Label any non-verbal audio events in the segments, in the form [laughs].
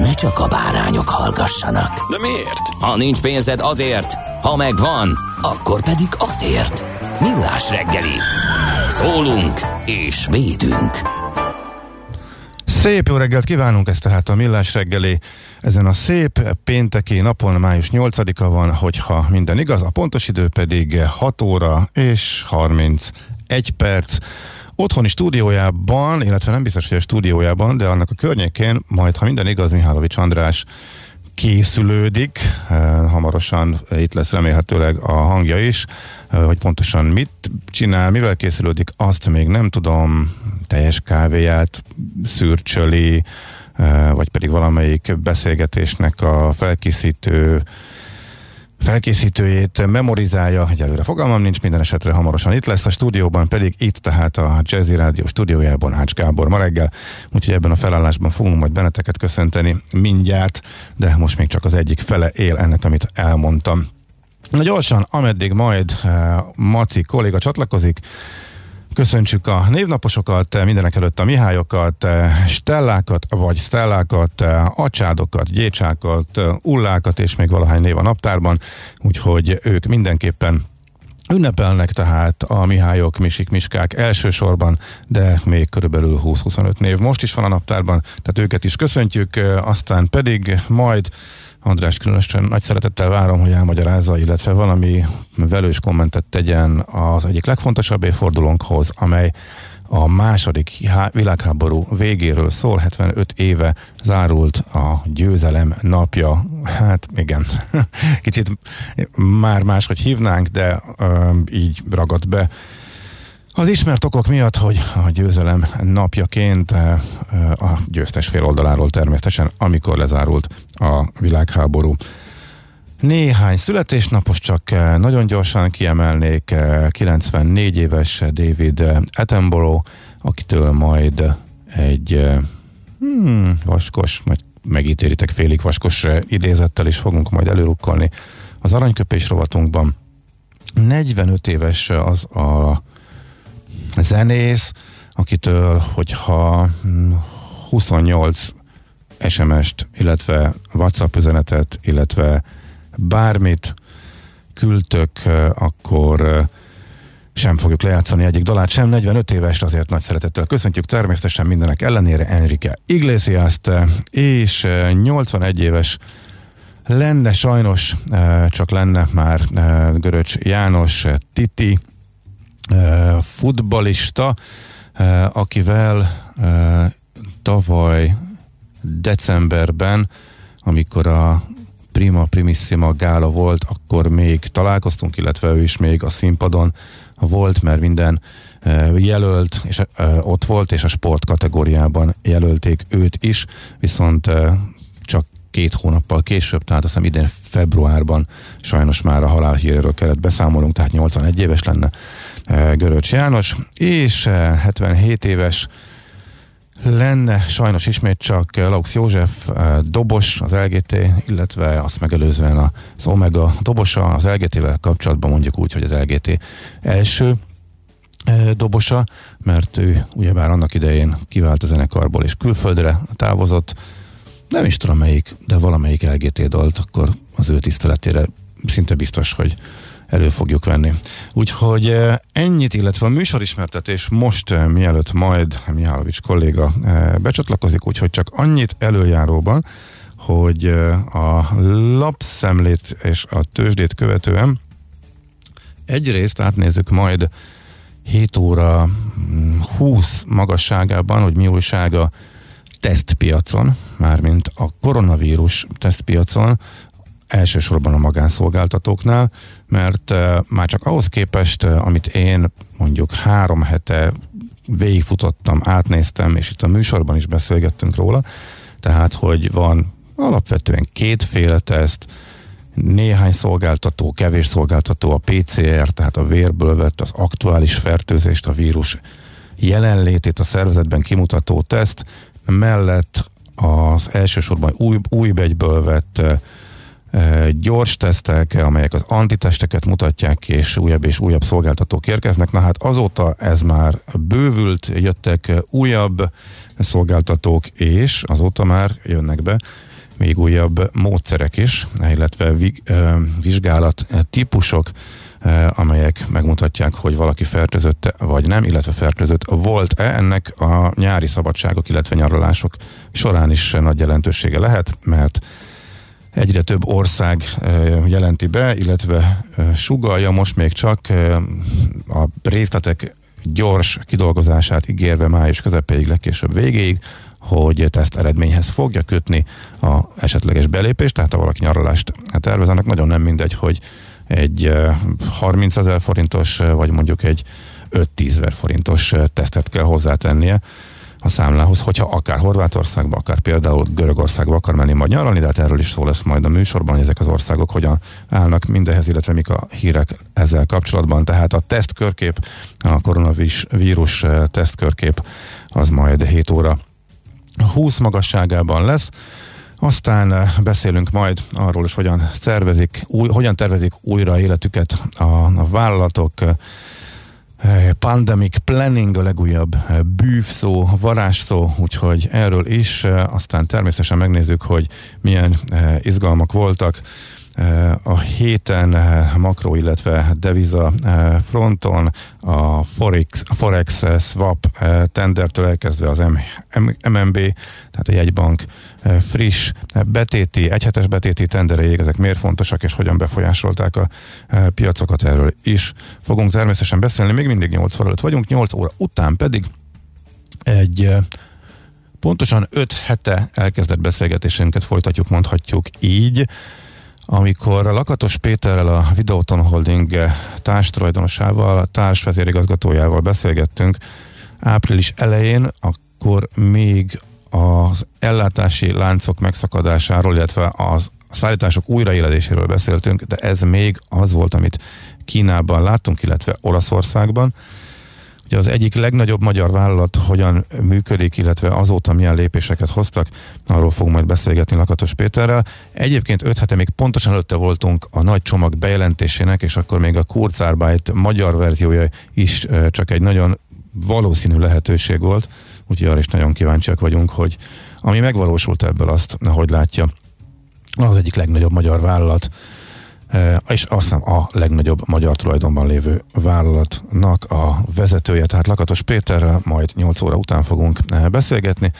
ne csak a bárányok hallgassanak. De miért? Ha nincs pénzed azért, ha megvan, akkor pedig azért. Millás reggeli. Szólunk és védünk. Szép jó reggelt kívánunk, ez tehát a Millás reggeli. Ezen a szép pénteki napon, május 8-a van, hogyha minden igaz, a pontos idő pedig 6 óra és 31 perc. Otthoni stúdiójában, illetve nem biztos, hogy a stúdiójában, de annak a környékén, majd ha minden igaz, Mihálovics András készülődik, hamarosan itt lesz remélhetőleg a hangja is, hogy pontosan mit csinál, mivel készülődik, azt még nem tudom, teljes kávéját szürcsöli, vagy pedig valamelyik beszélgetésnek a felkészítő felkészítőjét memorizálja, egyelőre fogalmam nincs, minden esetre hamarosan itt lesz a stúdióban, pedig itt tehát a Jazzy Rádió stúdiójában Ács Gábor ma reggel, úgyhogy ebben a felállásban fogunk majd benneteket köszönteni mindjárt, de most még csak az egyik fele él ennek, amit elmondtam. Na gyorsan, ameddig majd uh, Maci kolléga csatlakozik, Köszöntsük a névnaposokat, mindenek előtt a Mihályokat, Stellákat, vagy Stellákat, Acsádokat, Gyécsákat, Ullákat, és még valahány név a naptárban, úgyhogy ők mindenképpen Ünnepelnek tehát a Mihályok, Misik, Miskák elsősorban, de még körülbelül 20-25 név most is van a naptárban, tehát őket is köszöntjük, aztán pedig majd András különösen nagy szeretettel várom, hogy elmagyarázza, illetve valami velős kommentet tegyen az egyik legfontosabb évfordulónkhoz, amely a második világháború végéről szól, 75 éve zárult a győzelem napja. Hát igen, [laughs] kicsit már máshogy hívnánk, de ö, így ragadt be az ismert okok miatt, hogy a győzelem napjaként eh, a győztes fél oldaláról természetesen, amikor lezárult a világháború. Néhány születésnapos csak eh, nagyon gyorsan kiemelnék 94 eh, éves David Attenborough, akitől majd egy hmm, vaskos, majd megítéritek félig vaskos idézettel is fogunk majd előrukkolni az aranyköpés rovatunkban. 45 éves az a zenész, akitől, hogyha 28 SMS-t, illetve WhatsApp üzenetet, illetve bármit küldtök, akkor sem fogjuk lejátszani egyik dalát, sem 45 éves, azért nagy szeretettel köszöntjük természetesen mindenek ellenére Enrique Iglesias-t, és 81 éves lenne sajnos, csak lenne már Göröcs János Titi, futbalista, akivel tavaly decemberben, amikor a Prima Primissima gála volt, akkor még találkoztunk, illetve ő is még a színpadon volt, mert minden jelölt, és ott volt, és a sport kategóriában jelölték őt is, viszont csak két hónappal később, tehát azt hiszem idén februárban sajnos már a halálhíréről kellett beszámolunk, tehát 81 éves lenne Göröcs János, és 77 éves lenne sajnos ismét csak Laux József dobos az LGT, illetve azt megelőzően az Omega dobosa. Az LGT-vel kapcsolatban mondjuk úgy, hogy az LGT első dobosa, mert ő ugyebár annak idején kivált a zenekarból és külföldre távozott, nem is tudom melyik, de valamelyik LGT dalt, akkor az ő tiszteletére szinte biztos, hogy elő fogjuk venni. Úgyhogy eh, ennyit, illetve a műsorismertetés most eh, mielőtt majd Mihálovics kolléga eh, becsatlakozik, úgyhogy csak annyit előjáróban, hogy a lapszemlét és a tőzsdét követően egyrészt átnézzük majd 7 óra 20 mm, magasságában, hogy mi újság a tesztpiacon, mármint a koronavírus tesztpiacon, elsősorban a magánszolgáltatóknál, mert már csak ahhoz képest, amit én mondjuk három hete végigfutottam, átnéztem, és itt a műsorban is beszélgettünk róla, tehát, hogy van alapvetően kétféle teszt, néhány szolgáltató, kevés szolgáltató a PCR, tehát a vérből vett az aktuális fertőzést, a vírus jelenlétét a szervezetben kimutató teszt, mellett az elsősorban új, új begyből vett gyors tesztek, amelyek az antitesteket mutatják, és újabb és újabb szolgáltatók érkeznek. Na hát azóta ez már bővült, jöttek újabb szolgáltatók, és azóta már jönnek be még újabb módszerek is, illetve vizsgálat típusok, amelyek megmutatják, hogy valaki fertőzött vagy nem, illetve fertőzött volt-e. Ennek a nyári szabadságok, illetve nyaralások során is nagy jelentősége lehet, mert egyre több ország jelenti be, illetve sugalja most még csak a részletek gyors kidolgozását ígérve május közepéig, legkésőbb végéig, hogy teszt eredményhez fogja kötni a esetleges belépést, tehát ha valaki nyaralást tervez, annak nagyon nem mindegy, hogy egy 30 ezer forintos, vagy mondjuk egy 5-10 ezer forintos tesztet kell hozzátennie a számlához, hogyha akár Horvátországba, akár például Görögországba akar menni majd nyaralni, de hát erről is szó lesz majd a műsorban, hogy ezek az országok hogyan állnak mindenhez, illetve mik a hírek ezzel kapcsolatban. Tehát a tesztkörkép, a koronavírus tesztkörkép az majd 7 óra 20 magasságában lesz. Aztán eh, beszélünk majd arról is, hogyan tervezik, új, hogyan tervezik újra életüket a, a vállalatok. Eh, pandemic planning a legújabb eh, bűvszó, varázsszó, úgyhogy erről is. Aztán természetesen megnézzük, hogy milyen izgalmak voltak a héten eh, makro, illetve deviza eh, fronton a Forex, Forex eh, swap tendertől elkezdve az MNB, tehát a jegybank friss betéti, egyhetes betéti tendereig, ezek miért fontosak és hogyan befolyásolták a piacokat, erről is fogunk természetesen beszélni. Még mindig 8 óra előtt vagyunk, 8 óra után pedig egy pontosan 5 hete elkezdett beszélgetésünket folytatjuk, mondhatjuk így amikor a Lakatos Péterrel, a Videoton Holding társtulajdonosával, a társvezérigazgatójával beszélgettünk április elején, akkor még az ellátási láncok megszakadásáról, illetve az szállítások újraéledéséről beszéltünk, de ez még az volt, amit Kínában láttunk, illetve Olaszországban. Ugye az egyik legnagyobb magyar vállalat hogyan működik, illetve azóta milyen lépéseket hoztak, arról fogunk majd beszélgetni Lakatos Péterrel. Egyébként öt hete még pontosan előtte voltunk a nagy csomag bejelentésének, és akkor még a Kurzarbeit magyar verziója is csak egy nagyon valószínű lehetőség volt, úgyhogy arra is nagyon kíváncsiak vagyunk, hogy ami megvalósult ebből azt, hogy látja az egyik legnagyobb magyar vállalat és azt hiszem a legnagyobb magyar tulajdonban lévő vállalatnak a vezetője, tehát Lakatos Péterrel majd 8 óra után fogunk beszélgetni.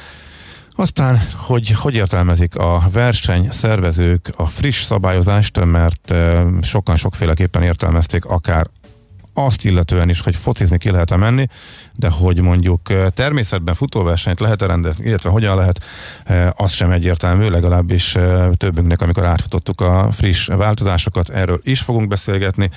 Aztán, hogy hogy értelmezik a verseny szervezők a friss szabályozást, mert sokan sokféleképpen értelmezték akár azt illetően is, hogy focizni ki lehet-e menni, de hogy mondjuk természetben futóversenyt lehet-e rendezni, illetve hogyan lehet, az sem egyértelmű, legalábbis többünknek, amikor átfutottuk a friss változásokat, erről is fogunk beszélgetni,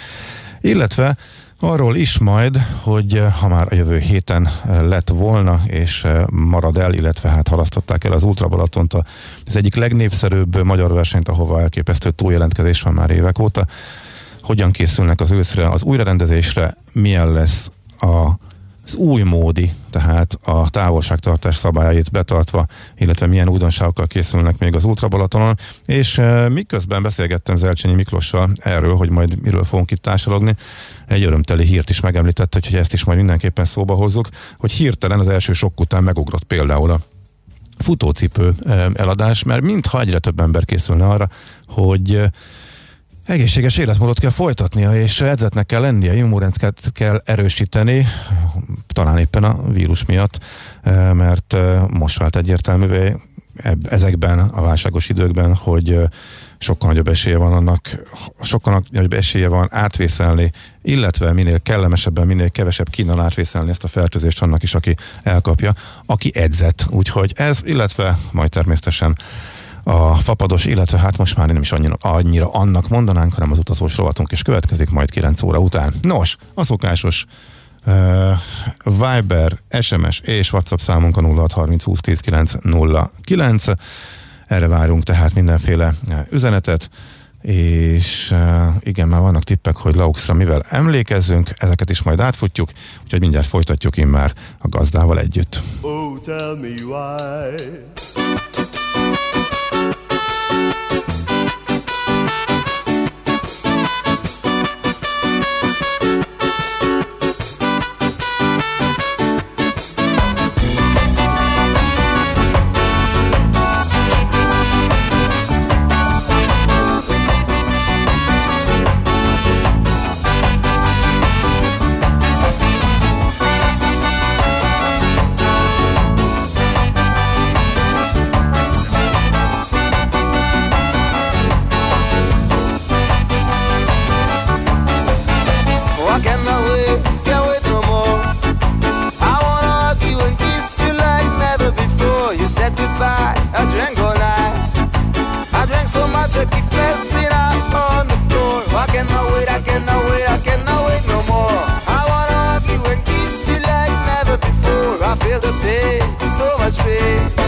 illetve Arról is majd, hogy ha már a jövő héten lett volna, és marad el, illetve hát halasztották el az Ultra Balatont, az egyik legnépszerűbb magyar versenyt, ahova elképesztő túljelentkezés van már évek óta hogyan készülnek az őszre, az újrarendezésre, milyen lesz a az új módi, tehát a távolságtartás szabályait betartva, illetve milyen újdonságokkal készülnek még az Ultra Balatonon, és e, miközben beszélgettem Zelcsényi Miklossal erről, hogy majd miről fogunk itt társalogni, egy örömteli hírt is megemlített, hogy ezt is majd mindenképpen szóba hozzuk, hogy hirtelen az első sok után megugrott például a futócipő eladás, mert mintha egyre több ember készülne arra, hogy Egészséges életmódot kell folytatnia, és edzetnek kell lennie, immunrendszert kell erősíteni, talán éppen a vírus miatt, eh, mert eh, most vált egyértelművé ezekben a válságos időkben, hogy sokkal nagyobb esélye van annak, sokkal nagyobb esélye van átvészelni, illetve minél kellemesebben, minél kevesebb kínnal átvészelni ezt a fertőzést annak is, aki elkapja, aki edzett. Úgyhogy ez, illetve majd természetesen a fapados, illetve hát most már nem is annyira, annyira annak mondanánk, hanem az utazós rovatunk is következik majd 9 óra után. Nos, a szokásos uh, Viber, SMS és WhatsApp számunk a 0630 20 10 9 09. Erre várunk tehát mindenféle üzenetet, és uh, igen, már vannak tippek, hogy Lauxra mivel emlékezzünk, ezeket is majd átfutjuk, úgyhogy mindjárt folytatjuk immár a gazdával együtt. Oh, tell me why. watch her keep messing up on the floor. I cannot wait, I cannot wait, I cannot wait no more. I wanna hug you and kiss you like never before. I feel the pain, so much pain.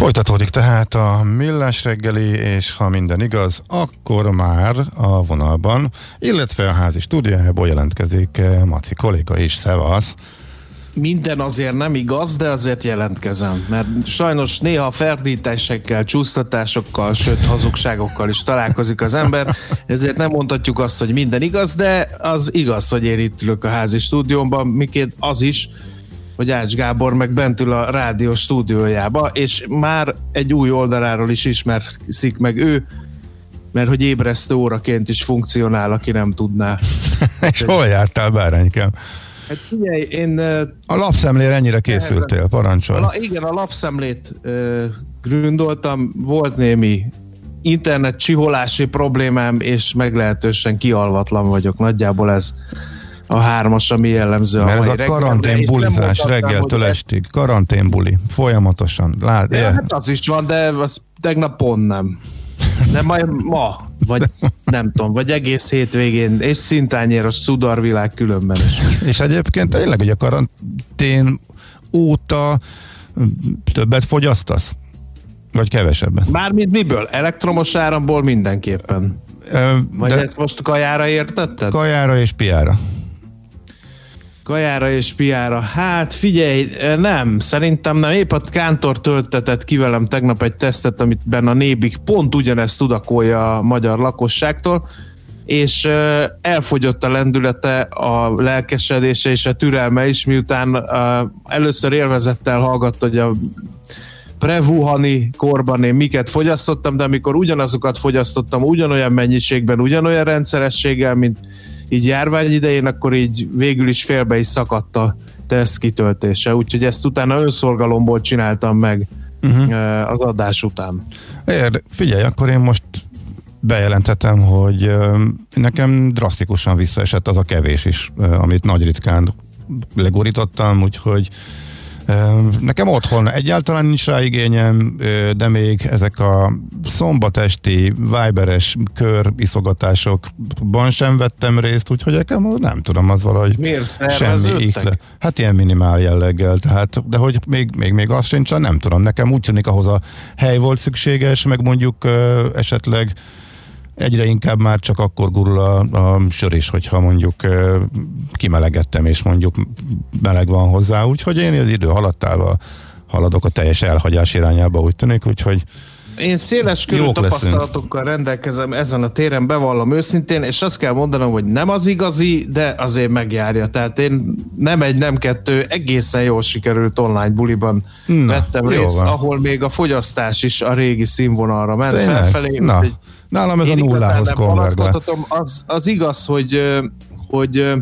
Folytatódik tehát a millás reggeli, és ha minden igaz, akkor már a vonalban, illetve a házi stúdiójából jelentkezik eh, Maci kolléga is. Szevasz! Minden azért nem igaz, de azért jelentkezem, mert sajnos néha ferdítésekkel, csúsztatásokkal, sőt hazugságokkal is találkozik az ember, ezért nem mondhatjuk azt, hogy minden igaz, de az igaz, hogy én itt ülök a házi stúdiómban, miként az is, hogy Ács Gábor meg bent ül a rádió stúdiójába, és már egy új oldaláról is ismerszik meg ő, mert hogy ébresztő óraként is funkcionál, aki nem tudná. [laughs] és hol jártál, Báránykám? Hát figyelj, én... A lapszemlére ennyire készültél, parancsolj. A, igen, a lapszemlét uh, gründoltam, volt némi internet csiholási problémám, és meglehetősen kialvatlan vagyok. Nagyjából ez a hármas, ami jellemző Mert a ez a karanténbulizás reggeltől estig. Karanténbuli. Folyamatosan. Lát, ja, hát az is van, de az tegnap pont nem. De majd ma, vagy nem tudom, vagy egész hétvégén, és szintányér szudarvilág különben is. És egyébként tényleg, hogy a karantén óta többet fogyasztasz? Vagy kevesebbet? Mármint miből? Elektromos áramból mindenképpen. Ö, Vagy ezt most kajára értetted? Kajára és piára. Kajára és piára. Hát figyelj, nem, szerintem nem. Épp a Kántor töltetett ki velem tegnap egy tesztet, amit benne a Nébik pont ugyanezt tudakolja a magyar lakosságtól, és elfogyott a lendülete, a lelkesedése és a türelme is, miután először élvezettel hallgatta, hogy a prevuhani korban én miket fogyasztottam, de amikor ugyanazokat fogyasztottam ugyanolyan mennyiségben, ugyanolyan rendszerességgel, mint így járvány idején, akkor így végül is félbe is szakadt a teszt kitöltése, úgyhogy ezt utána önszorgalomból csináltam meg uh-huh. az adás után. Ér, figyelj, akkor én most bejelentetem, hogy nekem drasztikusan visszaesett az a kevés is, amit nagy ritkán legorítottam, úgyhogy Nekem otthon egyáltalán nincs rá igényem, de még ezek a szombatesti Viberes kör iszogatásokban sem vettem részt, úgyhogy nekem nem tudom, az valahogy Miért semmi ikle. Hát ilyen minimál jelleggel, tehát, de hogy még, még, még az sincs, nem tudom, nekem úgy tűnik ahhoz a hely volt szükséges, meg mondjuk esetleg egyre inkább már csak akkor gurul a, a sör is, hogyha mondjuk kimelegettem, és mondjuk meleg van hozzá, úgyhogy én az idő haladtával haladok a teljes elhagyás irányába, úgy tűnik, úgyhogy én széles körű tapasztalatokkal leszünk. rendelkezem ezen a téren, bevallom őszintén, és azt kell mondanom, hogy nem az igazi, de azért megjárja. Tehát én nem egy, nem kettő, egészen jól sikerült online buliban Na, vettem részt, van. ahol még a fogyasztás is a régi színvonalra ment Tényleg? felfelé. Na. Egy, Nálam ez a nullához konvergál. Az, az igaz, hogy, hogy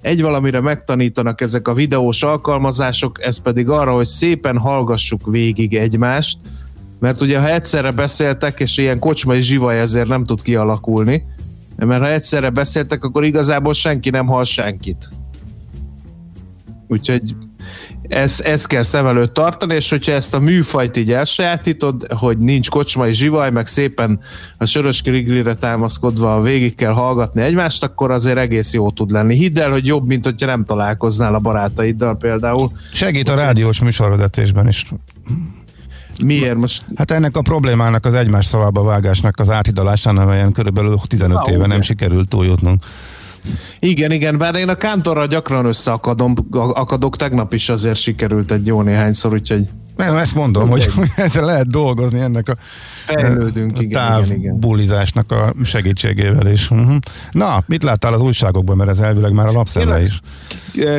egy valamire megtanítanak ezek a videós alkalmazások, ez pedig arra, hogy szépen hallgassuk végig egymást, mert ugye ha egyszerre beszéltek, és ilyen kocsmai zsivaj ezért nem tud kialakulni, mert ha egyszerre beszéltek, akkor igazából senki nem hall senkit. Úgyhogy ezt, ezt kell szem előtt tartani, és hogyha ezt a műfajt így elsajátítod, hogy nincs kocsmai zsivaj, meg szépen a sörös kriglire támaszkodva végig kell hallgatni egymást, akkor azért egész jó tud lenni. Hidd el, hogy jobb, mint hogyha nem találkoznál a barátaiddal például. Segít a rádiós műsorvezetésben is. Miért most? Hát ennek a problémának az egymás szavába vágásnak az áthidalásán, amelyen körülbelül 15 Na, éve ugye. nem sikerült túljutnunk. Igen, igen, bár én a kántorral gyakran összeakadom, akadok, tegnap is azért sikerült egy jó néhányszor, úgyhogy... Nem, ezt mondom, hogy [laughs] ezzel lehet dolgozni ennek a, Fejlődünk, a távbulizásnak a segítségével is. Uh-huh. Na, mit láttál az újságokban, mert ez elvileg már a lapszemle is.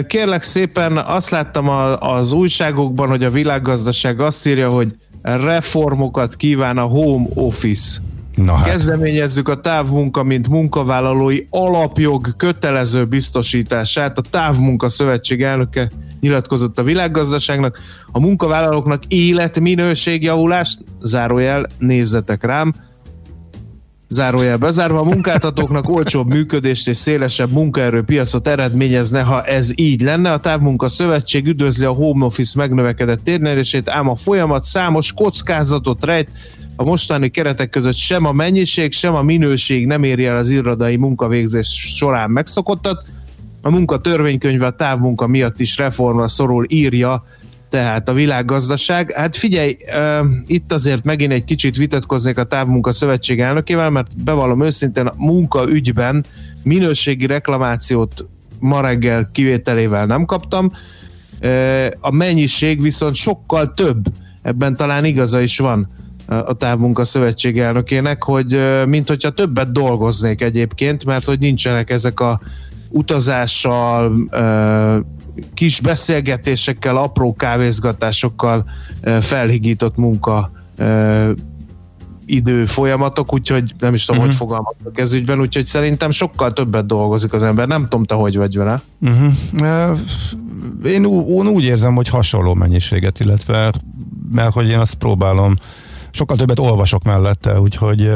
Kérlek szépen, azt láttam az újságokban, hogy a világgazdaság azt írja, hogy reformokat kíván a home office Na hát. Kezdeményezzük a távmunka, mint munkavállalói alapjog kötelező biztosítását. A Távmunka Szövetség elnöke nyilatkozott a világgazdaságnak. A munkavállalóknak életminőségjavulást, zárójel, nézzetek rám, zárójel bezárva, a munkáltatóknak olcsóbb működést és szélesebb munkaerőpiacot eredményezne, ha ez így lenne. A Távmunka Szövetség üdvözli a home office megnövekedett térnyerését, ám a folyamat számos kockázatot rejt, a mostani keretek között sem a mennyiség, sem a minőség nem éri el az irodai munkavégzés során megszokottat. A munka törvénykönyve a távmunka miatt is reformra szorul, írja tehát a világgazdaság. Hát figyelj, uh, itt azért megint egy kicsit vitatkoznék a Távmunka Szövetség elnökével, mert bevallom őszintén a munkaügyben minőségi reklamációt ma reggel kivételével nem kaptam. Uh, a mennyiség viszont sokkal több. Ebben talán igaza is van a Távmunka Szövetség elnökének, hogy uh, mint hogyha többet dolgoznék egyébként, mert hogy nincsenek ezek a utazással, kis beszélgetésekkel, apró kávézgatásokkal felhigított munka idő folyamatok, úgyhogy nem is tudom, uh-huh. hogy fogalmazok ez ügyben, úgyhogy szerintem sokkal többet dolgozik az ember. Nem tudom, te hogy vagy vele. Uh-huh. Én, én úgy érzem, hogy hasonló mennyiséget, illetve mert hogy én azt próbálom, sokkal többet olvasok mellette, úgyhogy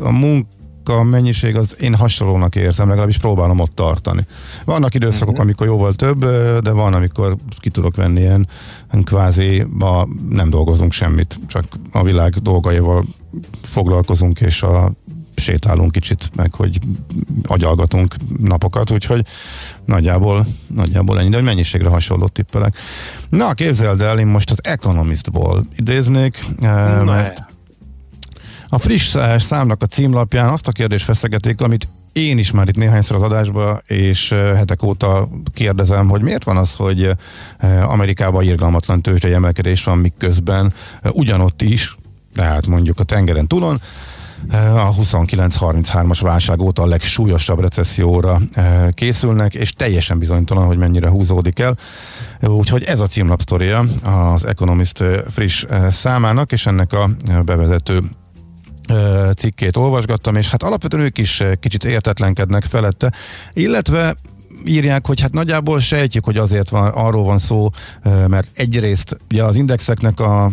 a munka a mennyiség az én hasonlónak érzem, legalábbis próbálom ott tartani. Vannak időszakok, uh-huh. amikor jóval több, de van, amikor ki tudok venni ilyen kvázi, ma nem dolgozunk semmit, csak a világ dolgaival foglalkozunk, és a sétálunk kicsit, meg hogy agyalgatunk napokat, úgyhogy nagyjából, nagyjából ennyi, de hogy mennyiségre hasonló tippelek. Na, képzeld el, én most az Economistból idéznék, Na, mert a friss számnak a címlapján azt a kérdést feszegetik, amit én is már itt néhányszor az adásban, és hetek óta kérdezem, hogy miért van az, hogy Amerikában irgalmatlan tőzsdei emelkedés van, miközben ugyanott is, tehát mondjuk a tengeren túlon, a 29-33-as válság óta a legsúlyosabb recesszióra készülnek, és teljesen bizonytalan, hogy mennyire húzódik el. Úgyhogy ez a címlap sztoria az Economist friss számának, és ennek a bevezető cikkét olvasgattam, és hát alapvetően ők is kicsit értetlenkednek felette, illetve írják, hogy hát nagyjából sejtjük, hogy azért van, arról van szó, mert egyrészt ugye az indexeknek a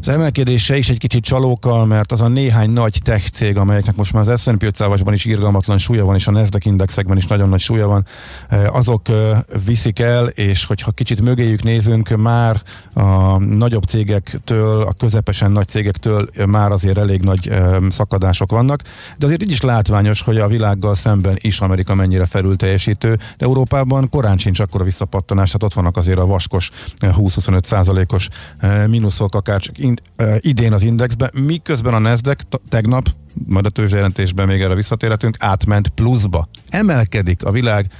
az emelkedése is egy kicsit csalókkal, mert az a néhány nagy tech cég, amelyeknek most már az S&P 500 is irgalmatlan súlya van, és a Nasdaq indexekben is nagyon nagy súlya van, eh, azok eh, viszik el, és hogyha kicsit mögéjük nézünk, már a nagyobb cégektől, a közepesen nagy cégektől már azért elég nagy eh, szakadások vannak, de azért így is látványos, hogy a világgal szemben is Amerika mennyire felül teljesítő, de Európában korán sincs akkora visszapattanás, hát ott vannak azért a vaskos 20-25 százalékos mínuszok, akár csak idén az indexbe, miközben a Nasdaq tegnap, majd a tőzsjelentésben még erre visszatérhetünk, átment pluszba. Emelkedik a világ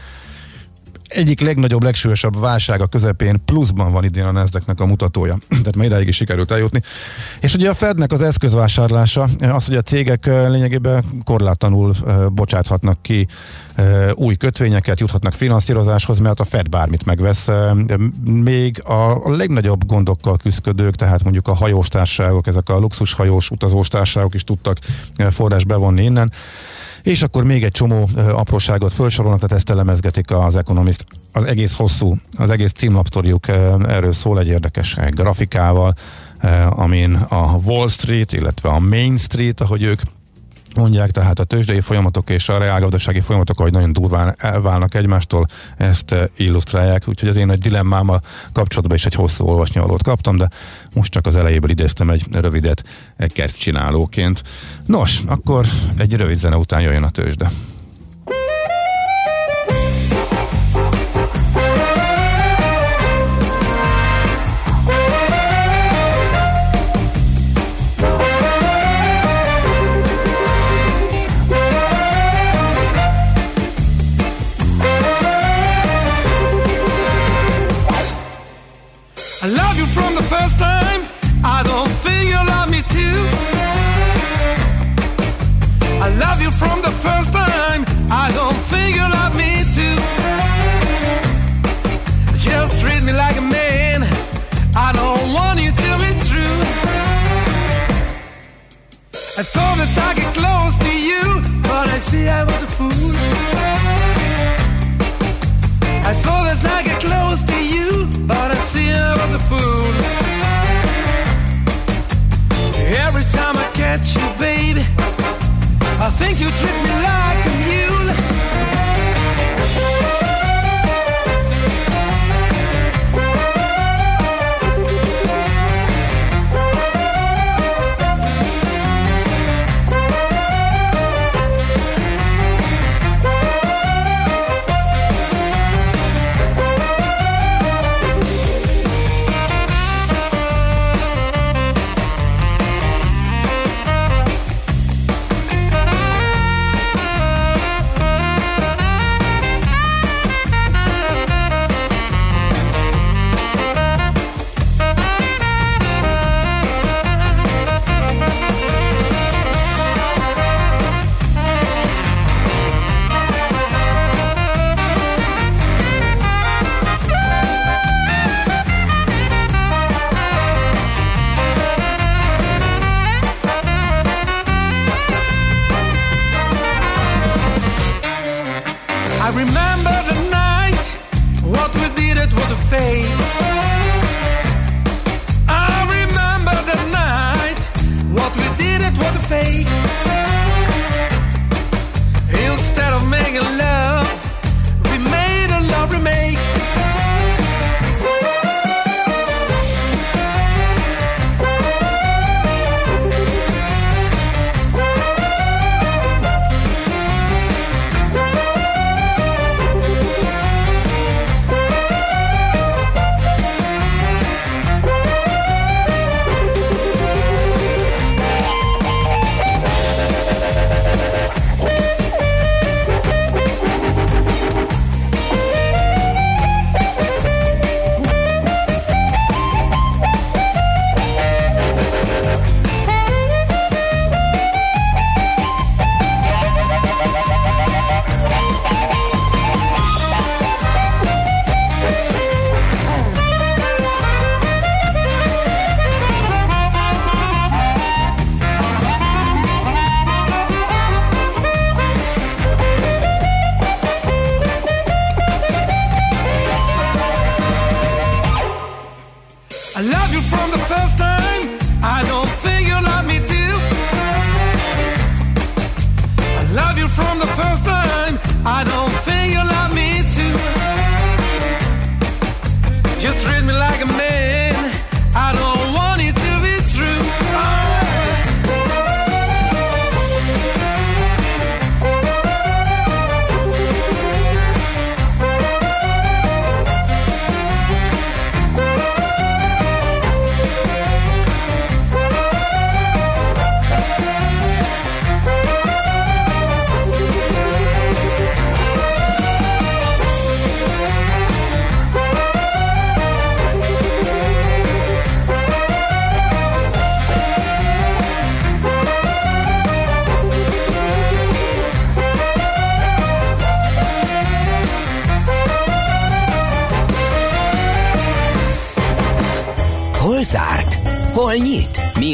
egyik legnagyobb, legsúlyosabb válsága közepén pluszban van idén a nasdaq a mutatója. [clears throat] Tehát ma ideig is sikerült eljutni. És ugye a Fednek az eszközvásárlása, az, hogy a cégek lényegében korlátlanul bocsáthatnak ki új kötvényeket, juthatnak finanszírozáshoz, mert a Fed bármit megvesz. Még a legnagyobb gondokkal küzdködők, tehát mondjuk a hajóstárságok, ezek a luxushajós utazóstárságok is tudtak forrás bevonni innen. És akkor még egy csomó apróságot felsorolnak, tehát ezt elemezgetik az Economist. Az egész hosszú, az egész címlapsztoriuk erről szól egy érdekes grafikával, amin a Wall Street, illetve a Main Street, ahogy ők mondják, tehát a tőzsdei folyamatok és a reálgazdasági folyamatok, ahogy nagyon durván elválnak egymástól, ezt illusztrálják, úgyhogy az én egy dilemmámmal kapcsolatban is egy hosszú olvasni valót kaptam, de most csak az elejéből idéztem egy rövidet egy csinálóként. Nos, akkor egy rövid zene után jöjjön a tőzsde.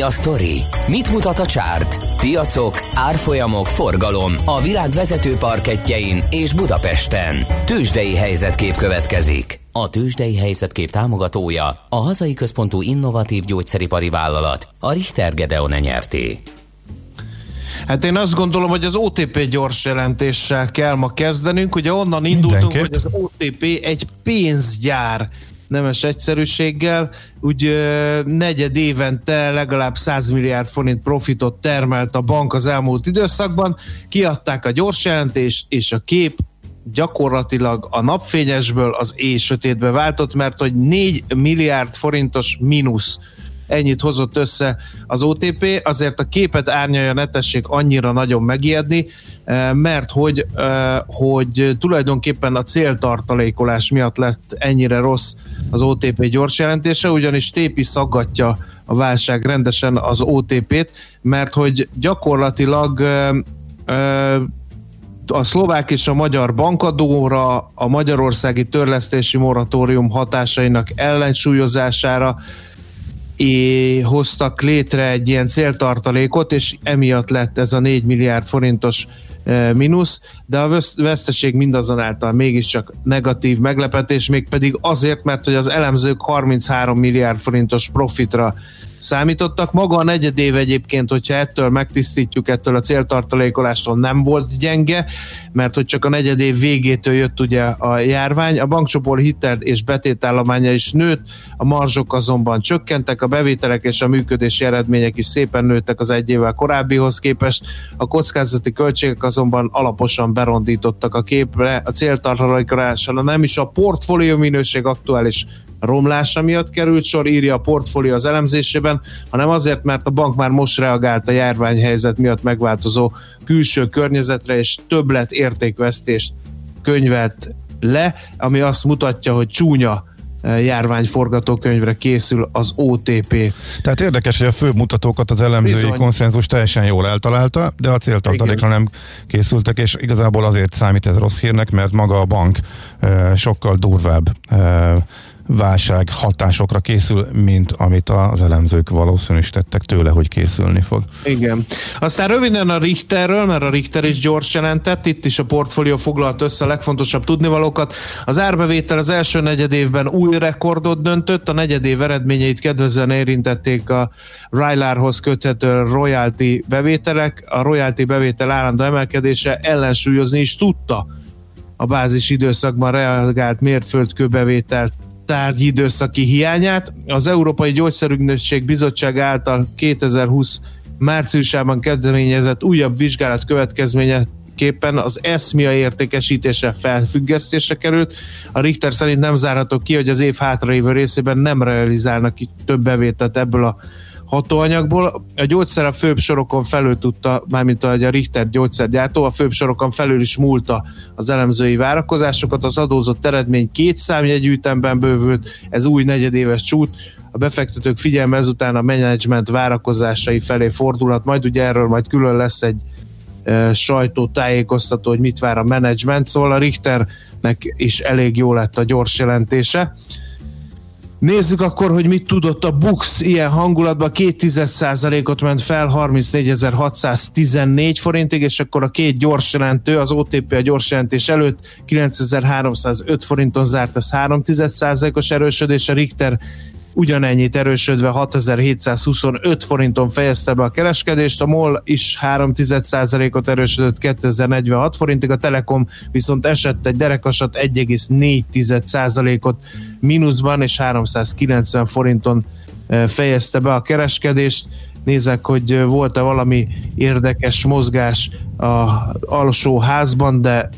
A sztori? Mit mutat a csárt? Piacok, árfolyamok, forgalom a világ vezető parketjein és Budapesten. Tősdei helyzetkép következik. A Tősdei helyzetkép támogatója a hazai központú innovatív gyógyszeripari vállalat, a Richter Gedeon nyerté. Hát én azt gondolom, hogy az OTP gyors jelentéssel kell ma kezdenünk. Ugye onnan indultunk, Mindenképp. hogy az OTP egy pénzgyár nemes egyszerűséggel, úgy negyed évente legalább 100 milliárd forint profitot termelt a bank az elmúlt időszakban, kiadták a gyors jelentést, és a kép gyakorlatilag a napfényesből az éjsötétbe váltott, mert hogy 4 milliárd forintos mínusz ennyit hozott össze az OTP, azért a képet árnyalja ne tessék annyira nagyon megijedni, eh, mert hogy, eh, hogy tulajdonképpen a céltartalékolás miatt lett ennyire rossz az OTP gyors jelentése, ugyanis tépi szaggatja a válság rendesen az OTP-t, mert hogy gyakorlatilag eh, a szlovák és a magyar bankadóra, a magyarországi törlesztési moratórium hatásainak ellensúlyozására é, hoztak létre egy ilyen céltartalékot, és emiatt lett ez a 4 milliárd forintos e, mínusz, de a vesz- veszteség mindazonáltal mégiscsak negatív meglepetés, mégpedig azért, mert hogy az elemzők 33 milliárd forintos profitra számítottak. Maga a negyed év egyébként, hogyha ettől megtisztítjuk, ettől a céltartalékolástól nem volt gyenge, mert hogy csak a negyed év végétől jött ugye a járvány. A bankcsoport hitel és betétállománya is nőtt, a marzsok azonban csökkentek, a bevételek és a működési eredmények is szépen nőttek az egy évvel korábbihoz képest, a kockázati költségek azonban alaposan berondítottak a képre, a céltartalékolással nem is a portfólió minőség aktuális romlása miatt került sor, írja a portfólió az elemzésében, hanem azért, mert a bank már most reagált a járványhelyzet miatt megváltozó külső környezetre, és többlet értékvesztést könyvelt le, ami azt mutatja, hogy csúnya eh, járványforgatókönyvre készül az OTP. Tehát érdekes, hogy a fő mutatókat az elemzői Bizony. konszenzus teljesen jól eltalálta, de a céltartalékra nem készültek, és igazából azért számít ez rossz hírnek, mert maga a bank e, sokkal durvább e, válság hatásokra készül, mint amit az elemzők valószínűsítettek tőle, hogy készülni fog. Igen. Aztán röviden a Richterről, mert a Richter is gyors jelentett, itt is a portfólió foglalt össze a legfontosabb tudnivalókat. Az árbevétel az első negyed évben új rekordot döntött, a negyed év eredményeit kedvezően érintették a Rylarhoz köthető royalty bevételek. A royalty bevétel állandó emelkedése ellensúlyozni is tudta a bázis időszakban reagált mérföldkő bevételt tárgyi időszaki hiányát. Az Európai Gyógyszerügynökség Bizottság által 2020 márciusában kezdeményezett újabb vizsgálat következményeképpen az ESMIA értékesítése felfüggesztésre került. A Richter szerint nem zárható ki, hogy az év hátralévő részében nem realizálnak több bevételt ebből a hatóanyagból. A gyógyszer a főbb sorokon felül tudta, mármint a Richter gyógyszergyártó, a főbb sorokon felül is múlta az elemzői várakozásokat. Az adózott eredmény két számjegyű ütemben bővült, ez új negyedéves csút. A befektetők figyelme ezután a menedzsment várakozásai felé fordulat, majd ugye erről majd külön lesz egy sajtótájékoztató, hogy mit vár a menedzsment, szóval a Richternek is elég jó lett a gyors jelentése. Nézzük akkor, hogy mit tudott a Bux ilyen hangulatban. Két ot ment fel 34.614 forintig, és akkor a két gyors jelentő, az OTP a gyors jelentés előtt 9305 forinton zárt, ez 3 os erősödés, a Richter ugyanennyit erősödve 6725 forinton fejezte be a kereskedést, a MOL is 3 ot erősödött 2046 forintig, a Telekom viszont esett egy derekasat 1,4%-ot mínuszban, és 390 forinton eh, fejezte be a kereskedést. Nézek, hogy eh, volt-e valami érdekes mozgás a alsó házban, de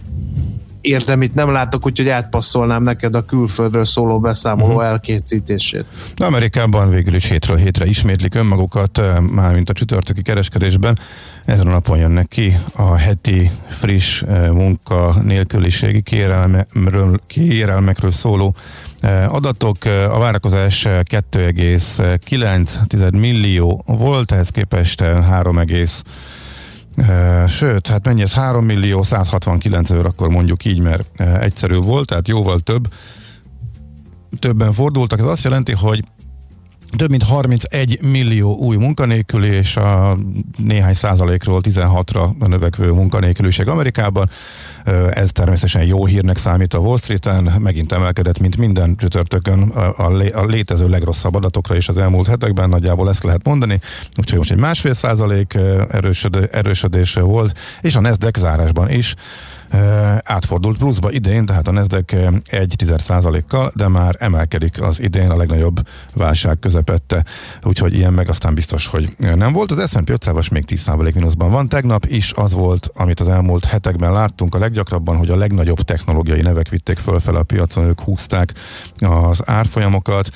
érdemit nem látok, úgyhogy átpasszolnám neked a külföldről szóló beszámoló uh-huh. elkészítését. Amerikában végül is hétről hétre ismétlik önmagukat, eh, mármint a csütörtöki kereskedésben. Ezen a napon jönnek ki a heti friss eh, munka nélküliségi kérelmekről, kérelmekről szóló eh, adatok. A várakozás 2,9 millió volt, ehhez képest 3, Sőt, hát mennyi ez? 3 millió 169 ezer, akkor mondjuk így, mert egyszerű volt, tehát jóval több. Többen fordultak. Ez azt jelenti, hogy több mint 31 millió új munkanélküli, és a néhány százalékról 16-ra növekvő munkanélküliség Amerikában. Ez természetesen jó hírnek számít a Wall Street-en, megint emelkedett, mint minden csütörtökön a, létező legrosszabb adatokra is az elmúlt hetekben, nagyjából ezt lehet mondani, úgyhogy most egy másfél százalék erősödő, erősödése volt, és a Nasdaq zárásban is átfordult pluszba idén, tehát a Nasdaq 1 kal de már emelkedik az idén a legnagyobb válság közepette, úgyhogy ilyen meg aztán biztos, hogy nem volt. Az S&P 500 még 10 mínuszban van. Tegnap is az volt, amit az elmúlt hetekben láttunk a leggyakrabban, hogy a legnagyobb technológiai nevek vitték fölfele a piacon, ők húzták az árfolyamokat,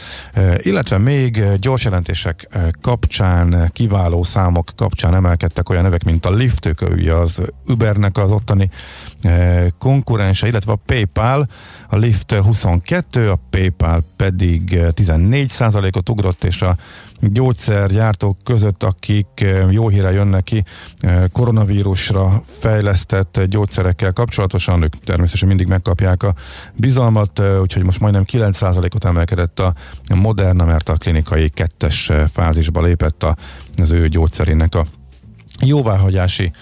illetve még gyors jelentések kapcsán, kiváló számok kapcsán emelkedtek olyan nevek, mint a Lyft, ők az Ubernek az ottani konkurense, illetve a PayPal, a Lyft 22, a PayPal pedig 14%-ot ugrott, és a gyógyszergyártók között, akik jó híre jönnek ki koronavírusra fejlesztett gyógyszerekkel kapcsolatosan, ők természetesen mindig megkapják a bizalmat, úgyhogy most majdnem 9%-ot emelkedett a Moderna, mert a klinikai kettes fázisba lépett az ő gyógyszerének a jóváhagyási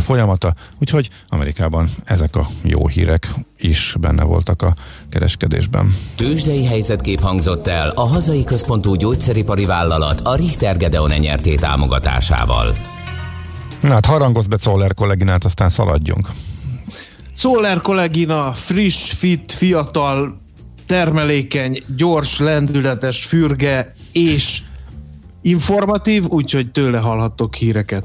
folyamata, úgyhogy Amerikában ezek a jó hírek is benne voltak a kereskedésben. Tőzsdei helyzetkép hangzott el a hazai központú gyógyszeripari vállalat a Richter Gedeon nyerté támogatásával. Na hát harangozz be Czoller kolléginát, aztán szaladjunk. Czoller kollégina friss, fit, fiatal, termelékeny, gyors, lendületes, fürge és informatív, úgyhogy tőle hallhattok híreket.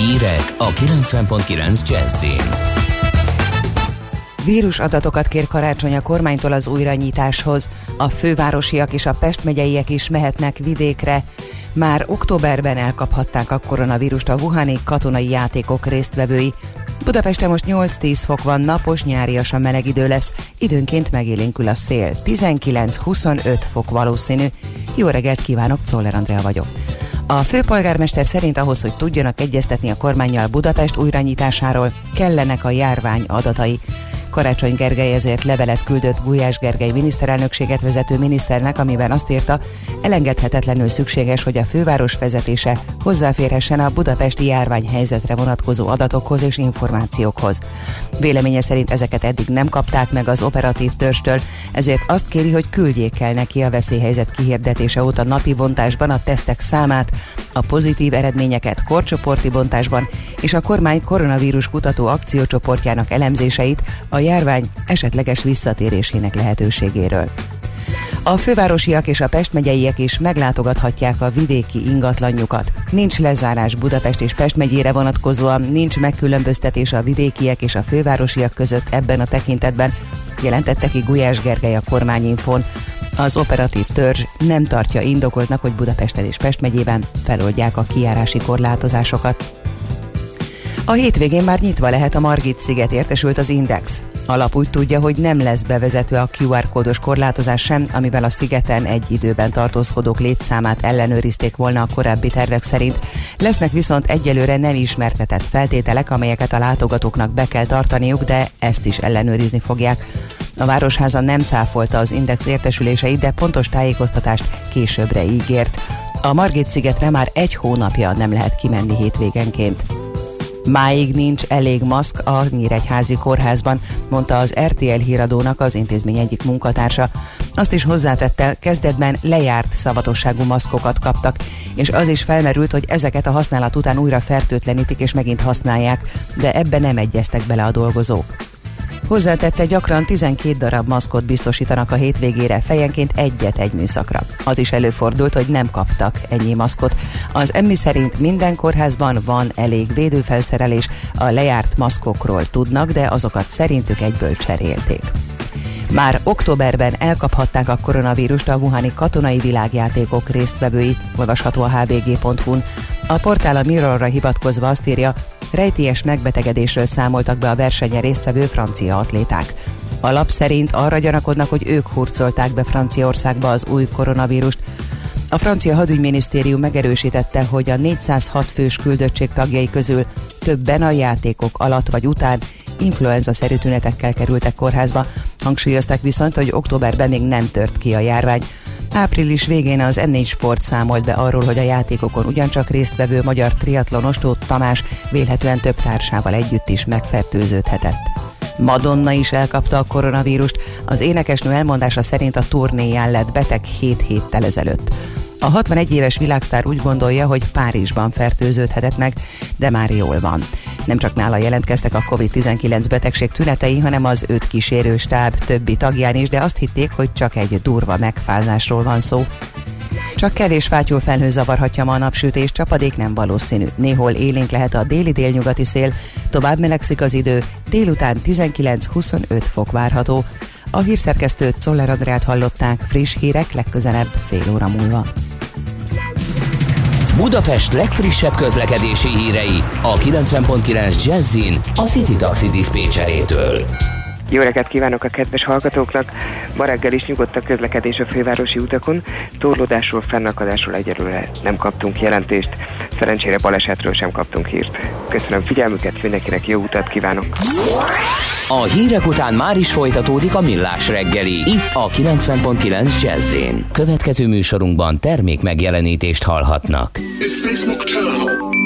Hírek a 90.9 Jazzin. Vírus adatokat kér karácsony a kormánytól az újranyításhoz. A fővárosiak és a Pest megyeiek is mehetnek vidékre. Már októberben elkaphatták a koronavírust a Wuhani katonai játékok résztvevői. Budapesten most 8-10 fok van, napos, nyáriasan meleg idő lesz, időnként megélénkül a szél. 19-25 fok valószínű. Jó reggelt kívánok, Czoller Andrea vagyok. A főpolgármester szerint ahhoz, hogy tudjanak egyeztetni a kormányjal Budapest újranyitásáról, kellenek a járvány adatai. Karácsony Gergely ezért levelet küldött Gulyás Gergely miniszterelnökséget vezető miniszternek, amiben azt írta, elengedhetetlenül szükséges, hogy a főváros vezetése hozzáférhessen a budapesti járványhelyzetre vonatkozó adatokhoz és információkhoz. Véleménye szerint ezeket eddig nem kapták meg az operatív törstől, ezért azt kéri, hogy küldjék el neki a veszélyhelyzet kihirdetése óta napi bontásban a tesztek számát, a pozitív eredményeket korcsoporti bontásban és a kormány koronavírus kutató akciócsoportjának elemzéseit a járvány esetleges visszatérésének lehetőségéről. A fővárosiak és a Pest megyeiek is meglátogathatják a vidéki ingatlanjukat. Nincs lezárás Budapest és Pest megyére vonatkozóan, nincs megkülönböztetés a vidékiek és a fővárosiak között ebben a tekintetben, jelentette ki Gulyás Gergely a kormányinfon. Az operatív törzs nem tartja indokoltnak, hogy Budapesten és Pest megyében feloldják a kiárási korlátozásokat. A hétvégén már nyitva lehet a Margit sziget, értesült az Index. A lap úgy tudja, hogy nem lesz bevezető a QR kódos korlátozás sem, amivel a szigeten egy időben tartózkodók létszámát ellenőrizték volna a korábbi tervek szerint. Lesznek viszont egyelőre nem ismertetett feltételek, amelyeket a látogatóknak be kell tartaniuk, de ezt is ellenőrizni fogják. A Városháza nem cáfolta az Index értesüléseit, de pontos tájékoztatást későbbre ígért. A Margit szigetre már egy hónapja nem lehet kimenni hétvégenként. Máig nincs elég maszk a Nyíregyházi kórházban, mondta az RTL híradónak az intézmény egyik munkatársa. Azt is hozzátette, kezdetben lejárt szavatosságú maszkokat kaptak, és az is felmerült, hogy ezeket a használat után újra fertőtlenítik és megint használják, de ebbe nem egyeztek bele a dolgozók. Hozzátette, gyakran 12 darab maszkot biztosítanak a hétvégére, fejenként egyet egy műszakra. Az is előfordult, hogy nem kaptak ennyi maszkot. Az emmi szerint minden kórházban van elég védőfelszerelés, a lejárt maszkokról tudnak, de azokat szerintük egyből cserélték. Már októberben elkaphatták a koronavírust a Wuhani katonai világjátékok résztvevői, olvasható a hvg.hu-n. A portál a Mirrorra hivatkozva azt írja, rejtélyes megbetegedésről számoltak be a versenyen résztvevő francia atléták. A lap szerint arra gyanakodnak, hogy ők hurcolták be Franciaországba az új koronavírust. A francia hadügyminisztérium megerősítette, hogy a 406 fős küldöttség tagjai közül többen a játékok alatt vagy után influenza-szerű tünetekkel kerültek kórházba. Hangsúlyozták viszont, hogy októberben még nem tört ki a járvány. Április végén az n Sport számolt be arról, hogy a játékokon ugyancsak résztvevő magyar triatlonos Tóth Tamás vélhetően több társával együtt is megfertőződhetett. Madonna is elkapta a koronavírust, az énekesnő elmondása szerint a turnéján lett beteg 7 héttel ezelőtt. A 61 éves világsztár úgy gondolja, hogy Párizsban fertőződhetett meg, de már jól van. Nem csak nála jelentkeztek a COVID-19 betegség tünetei, hanem az öt kísérő stáb többi tagján is, de azt hitték, hogy csak egy durva megfázásról van szó. Csak kevés fátyó felhő zavarhatja ma a napsütés, csapadék nem valószínű. Néhol élénk lehet a déli délnyugati szél, tovább melegszik az idő, délután 19-25 fok várható. A hírszerkesztőt Czoller Andrát hallották, friss hírek legközelebb fél óra múlva. Budapest legfrissebb közlekedési hírei a 90.9 Jazzin a City Taxi Dispécsejétől. Jó reggelt kívánok a kedves hallgatóknak! Ma reggel is nyugodt a közlekedés a fővárosi utakon, torlódásról, fennakadásról egyelőre nem kaptunk jelentést, szerencsére balesetről sem kaptunk hírt. Köszönöm figyelmüket, mindenkinek jó utat kívánok! A hírek után már is folytatódik a millás reggeli, itt a 90.9 jazz Következő műsorunkban termék megjelenítést hallhatnak.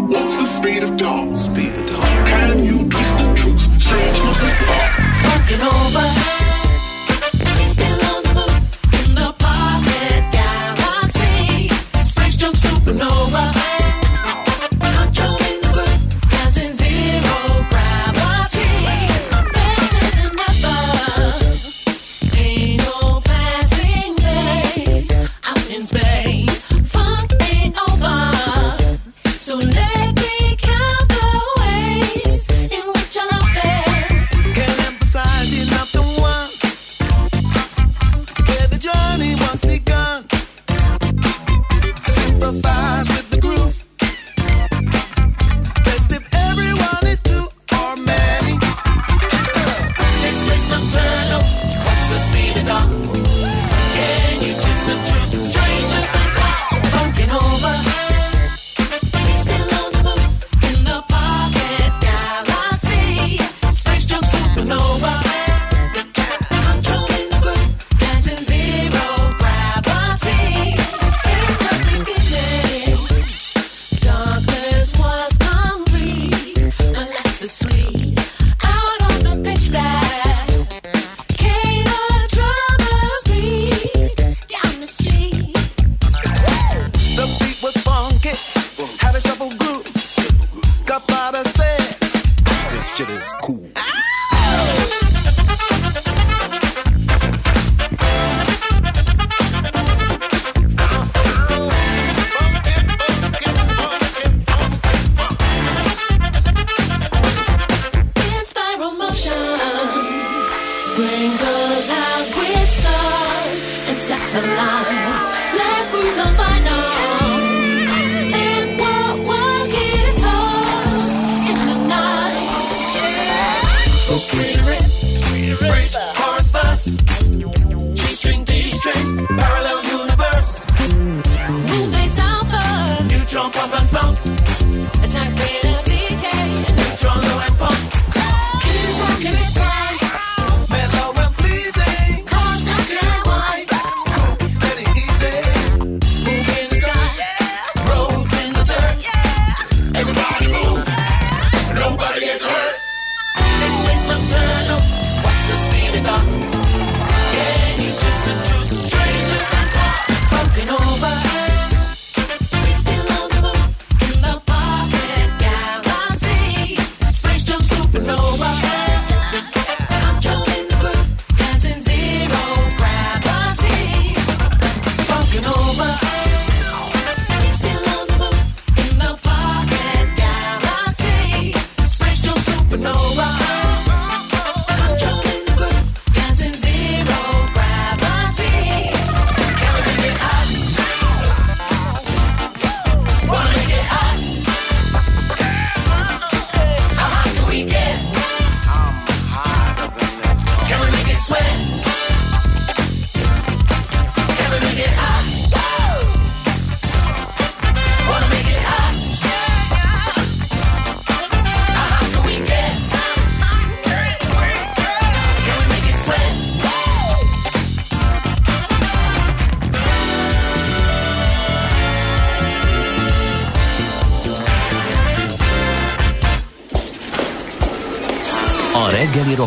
What's the speed of dawn? Speed of dawn. Can you twist the truth? Strangeness and thought. working over.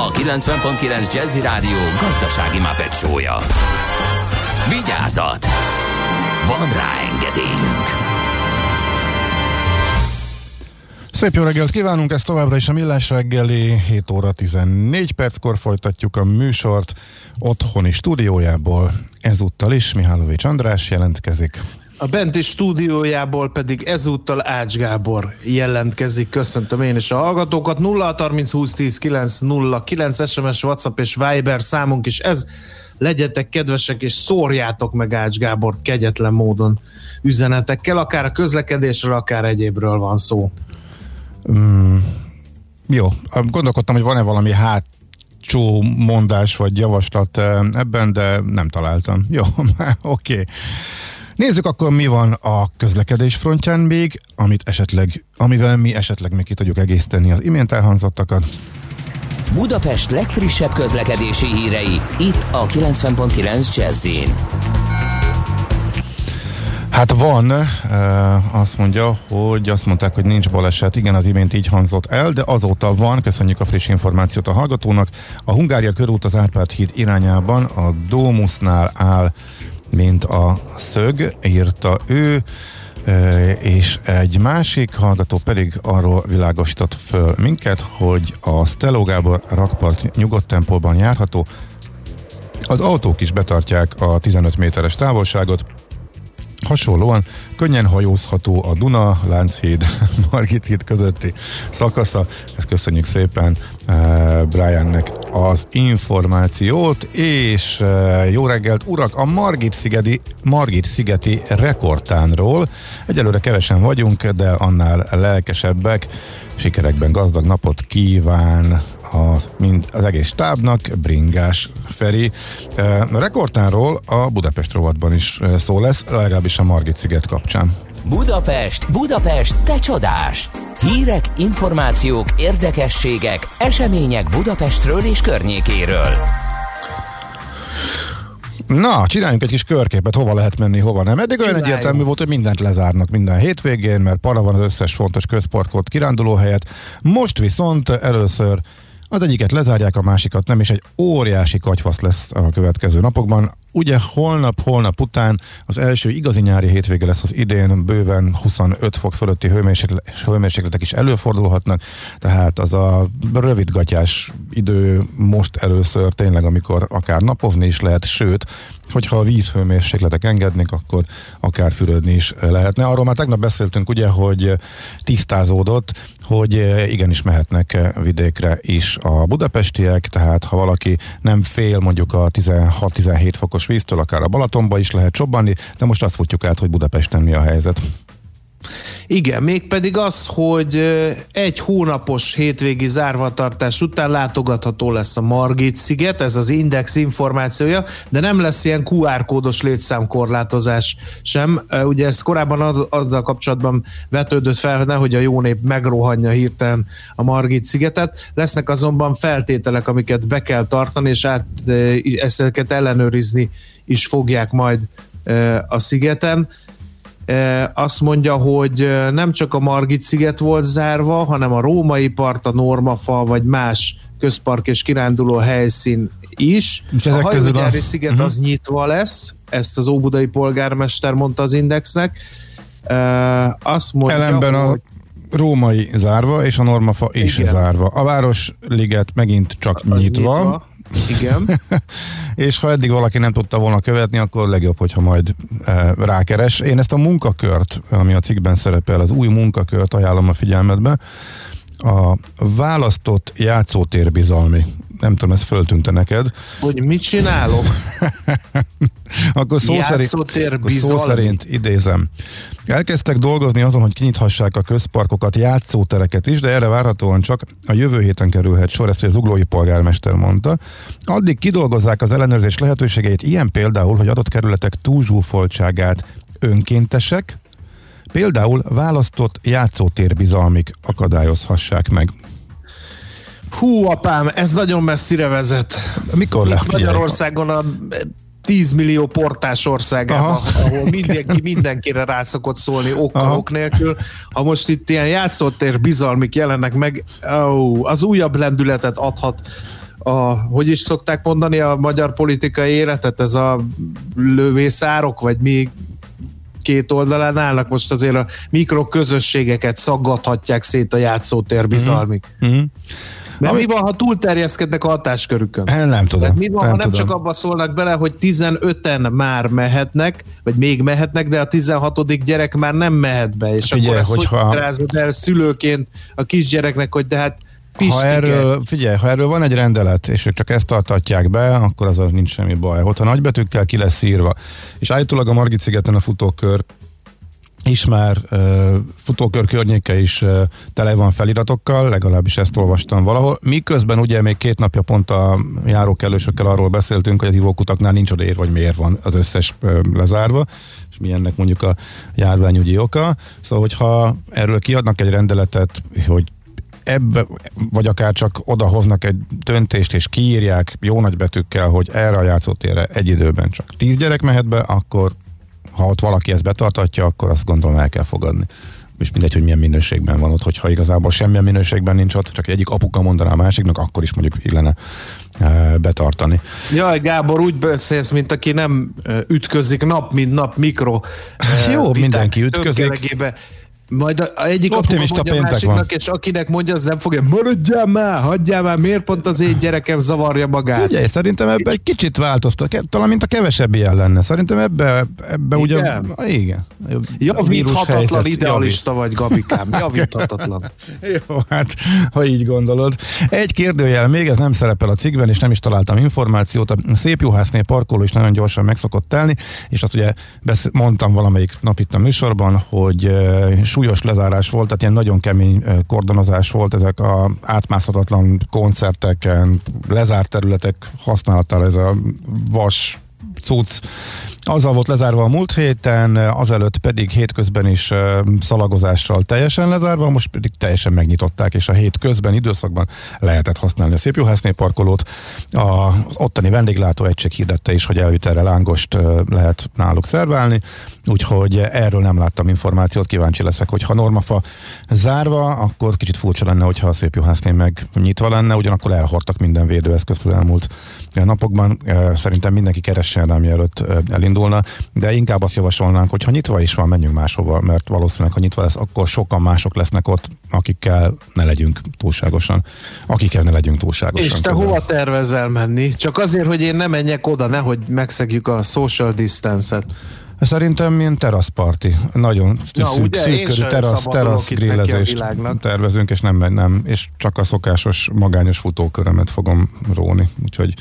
a 90.9 Jazzy Rádió gazdasági mapetsója. Vigyázat! Van rá engedélyünk! Szép jó reggelt kívánunk, ez továbbra is a Millás reggeli, 7 óra 14 perckor folytatjuk a műsort otthoni stúdiójából. Ezúttal is Mihálovics András jelentkezik. A benti stúdiójából pedig ezúttal Ács Gábor jelentkezik. Köszöntöm én is a hallgatókat. 0 30 20 10 9 0 9 SMS, WhatsApp és Viber számunk is ez. Legyetek kedvesek és szórjátok meg Ács Gábort kegyetlen módon üzenetekkel, akár a közlekedésről, akár egyébről van szó. Mm, jó, gondolkodtam, hogy van-e valami hát csó mondás vagy javaslat eh, ebben, de nem találtam. Jó, [laughs] oké. Okay. Nézzük akkor, mi van a közlekedés frontján még, amit esetleg, amivel mi esetleg még ki tudjuk egészíteni az imént elhangzottakat. Budapest legfrissebb közlekedési hírei, itt a 90.9 jazz Hát van, azt mondja, hogy azt mondták, hogy nincs baleset. Igen, az imént így hangzott el, de azóta van, köszönjük a friss információt a hallgatónak. A Hungária körút az Árpád híd irányában a Dómusznál áll, mint a szög, írta ő, és egy másik hallgató pedig arról világosított föl minket, hogy a Steló Gábor rakpart nyugodt tempóban járható, az autók is betartják a 15 méteres távolságot, Hasonlóan könnyen hajózható a Duna, Lánchíd, [laughs] Margit híd közötti szakasza. Ezt köszönjük szépen uh, Briannek az információt, és uh, jó reggelt, urak! A Margit szigeti, Margit szigeti rekordtánról egyelőre kevesen vagyunk, de annál lelkesebbek. Sikerekben gazdag napot kíván az, mind az egész stábnak, Bringás Feri. E, rekordtánról a Budapest rovatban is szó lesz, legalábbis a Margit sziget kapcsán. Budapest, Budapest, te csodás! Hírek, információk, érdekességek, események Budapestről és környékéről. Na, csináljunk egy kis körképet, hova lehet menni, hova nem. Eddig olyan egyértelmű volt, hogy mindent lezárnak minden hétvégén, mert para van az összes fontos közparkot, kirándulóhelyet. Most viszont először Az egyiket lezárják, a másikat nem, és egy óriási katyvasz lesz a következő napokban. Ugye holnap, holnap után az első igazi nyári hétvége lesz az idén, bőven 25 fok fölötti hőmérsékle- hőmérsékletek is előfordulhatnak, tehát az a rövidgatyás idő most először tényleg, amikor akár napozni is lehet, sőt, hogyha a vízhőmérsékletek engednék, akkor akár fürödni is lehetne. Arról már tegnap beszéltünk ugye, hogy tisztázódott, hogy igenis mehetnek vidékre is a budapestiek, tehát ha valaki nem fél mondjuk a 16-17 fokos víztől, akár a Balatonba is lehet csobbanni, de most azt futjuk át, hogy Budapesten mi a helyzet. Igen, mégpedig az, hogy egy hónapos hétvégi zárvatartás után látogatható lesz a Margit sziget, ez az Index információja, de nem lesz ilyen QR kódos létszámkorlátozás sem. Ugye ezt korábban az, azzal kapcsolatban vetődött fel, hogy nehogy a jó nép megrohanja hirtelen a Margit szigetet. Lesznek azonban feltételek, amiket be kell tartani, és át, ezeket ellenőrizni is fogják majd a szigeten azt mondja, hogy nem csak a Margit sziget volt zárva, hanem a római part, a Normafa, vagy más közpark és kiránduló helyszín is. És A közül a- hajógyári sziget Mhm. az nyitva lesz, ezt az óbudai polgármester mondta az Indexnek. Azt mondja, Ellenben a hogy római zárva, és a normafa is Igen. zárva. A Városliget megint csak az nyitva, nyitva. Igen. [laughs] és ha eddig valaki nem tudta volna követni, akkor legjobb, hogyha majd e, rákeres. Én ezt a munkakört, ami a cikkben szerepel, az új munkakört ajánlom a figyelmetbe. A választott játszótér bizalmi. Nem tudom, ez föltűnte neked. Hogy mit csinálok? [laughs] Akkor szó szerint, Játszótér akkor szó szerint idézem. Elkezdtek dolgozni azon, hogy kinyithassák a közparkokat, játszótereket is, de erre várhatóan csak a jövő héten kerülhet sor, ezt a zuglói polgármester mondta. Addig kidolgozzák az ellenőrzés lehetőségeit, ilyen például, hogy adott kerületek túlzsúfoltságát önkéntesek, például választott játszótér bizalmik akadályozhassák meg. Hú, apám, ez nagyon messzire vezet. Mikor le? Magyarországon a 10 millió portás országában, Aha. ahol mindenki mindenkire rá szokott szólni ok, Aha. ok nélkül. Ha most itt ilyen játszótér bizalmik jelennek meg, ó, az újabb lendületet adhat a, hogy is szokták mondani a magyar politikai életet, ez a lövészárok, vagy mi két oldalán állnak, most azért a mikroközösségeket szaggathatják szét a játszótér. Mhm. Mert Ami- mi van, ha túlterjeszkednek a hatáskörükön? Nem tudom. Tehát mi van, nem ha nem tudom. csak abba szólnak bele, hogy 15-en már mehetnek, vagy még mehetnek, de a 16. gyerek már nem mehet be, és Figyelj, akkor ezt hogyha- hogy el szülőként a kisgyereknek, hogy de hát Ha Pistike. erről, figyelj, ha erről van egy rendelet, és ők csak ezt tartatják be, akkor az nincs semmi baj. Hogyha nagybetűkkel ki lesz írva, és állítólag a Margit szigeten a futókör is már uh, futókör környéke is uh, tele van feliratokkal, legalábbis ezt olvastam valahol. Miközben ugye még két napja pont a járókelősökkel arról beszéltünk, hogy az ivókutaknál nincs odaírva, hogy miért van az összes uh, lezárva, és mi ennek mondjuk a járványügyi oka. Szóval, hogyha erről kiadnak egy rendeletet, hogy ebbe, vagy akár csak odahoznak egy döntést, és kiírják jó nagy betűkkel, hogy erre a játszótérre egy időben csak tíz gyerek mehet be, akkor ha ott valaki ezt betartatja, akkor azt gondolom el kell fogadni. És mindegy, hogy milyen minőségben van ott, hogyha igazából semmilyen minőségben nincs ott, csak egyik apuka mondaná a másiknak, akkor is mondjuk illene e, betartani. Jaj, Gábor, úgy beszélsz, mint aki nem ö, ütközik nap, mint nap mikro ö, Jó, viták mindenki ütközik. Majd a, a egyik Optimista mondja a péntek másiknak, van. és akinek mondja, az nem fogja, maradjál már, hagyjál már, miért pont az én gyerekem zavarja magát? Ugye, szerintem ebbe egy kicsit változtat, ke- talán mint a kevesebb ilyen lenne. Szerintem ebbe, ebbe ugye... Igen? Igen. Javíthatatlan idealista vagy, Gabikám, javíthatatlan. [laughs] Jó, hát, ha így gondolod. Egy kérdőjel még, ez nem szerepel a cikkben, és nem is találtam információt. A szép juhásznél parkoló is nagyon gyorsan meg szokott telni, és azt ugye besz- mondtam valamelyik nap itt a műsorban, hogy e, súlyos lezárás volt, tehát ilyen nagyon kemény kordonozás volt, ezek a átmászhatatlan koncerteken, lezárt területek használatára ez a vas cucc. Azzal volt lezárva a múlt héten, azelőtt pedig hétközben is szalagozással teljesen lezárva, most pedig teljesen megnyitották, és a hét közben időszakban lehetett használni a Szépjuhászné parkolót. Az ottani vendéglátó egység hirdette is, hogy elvitelre lángost lehet náluk szerválni, úgyhogy erről nem láttam információt, kíváncsi leszek, hogy ha Normafa zárva, akkor kicsit furcsa lenne, hogyha a Szépjuhászné meg nyitva lenne, ugyanakkor elhordtak minden védőeszközt az elmúlt napokban. Szerintem mindenki keressen rá, mielőtt eh, elindulna, de inkább azt javasolnánk, hogy ha nyitva is van, menjünk máshova, mert valószínűleg, ha nyitva lesz, akkor sokan mások lesznek ott, akikkel ne legyünk túlságosan, akikkel ne legyünk túlságosan. És te közel. hova tervezel menni? Csak azért, hogy én ne menjek oda, nehogy megszegjük a social distance-et. Szerintem milyen teraszparti. Nagyon Na, szűk, ugye, szűk körű terasz, terasz grillezést tervezünk, és nem, nem, és csak a szokásos magányos futókörömet fogom róni. Úgyhogy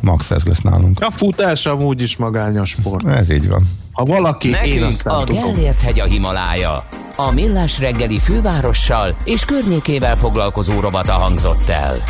max ez lesz nálunk. A futás amúgy is magányos sport. Ez így van. Ha valaki, én Nekünk aztán a. Gellért hegy a Himalája. A Millás reggeli fővárossal és környékével foglalkozó rovata hangzott el.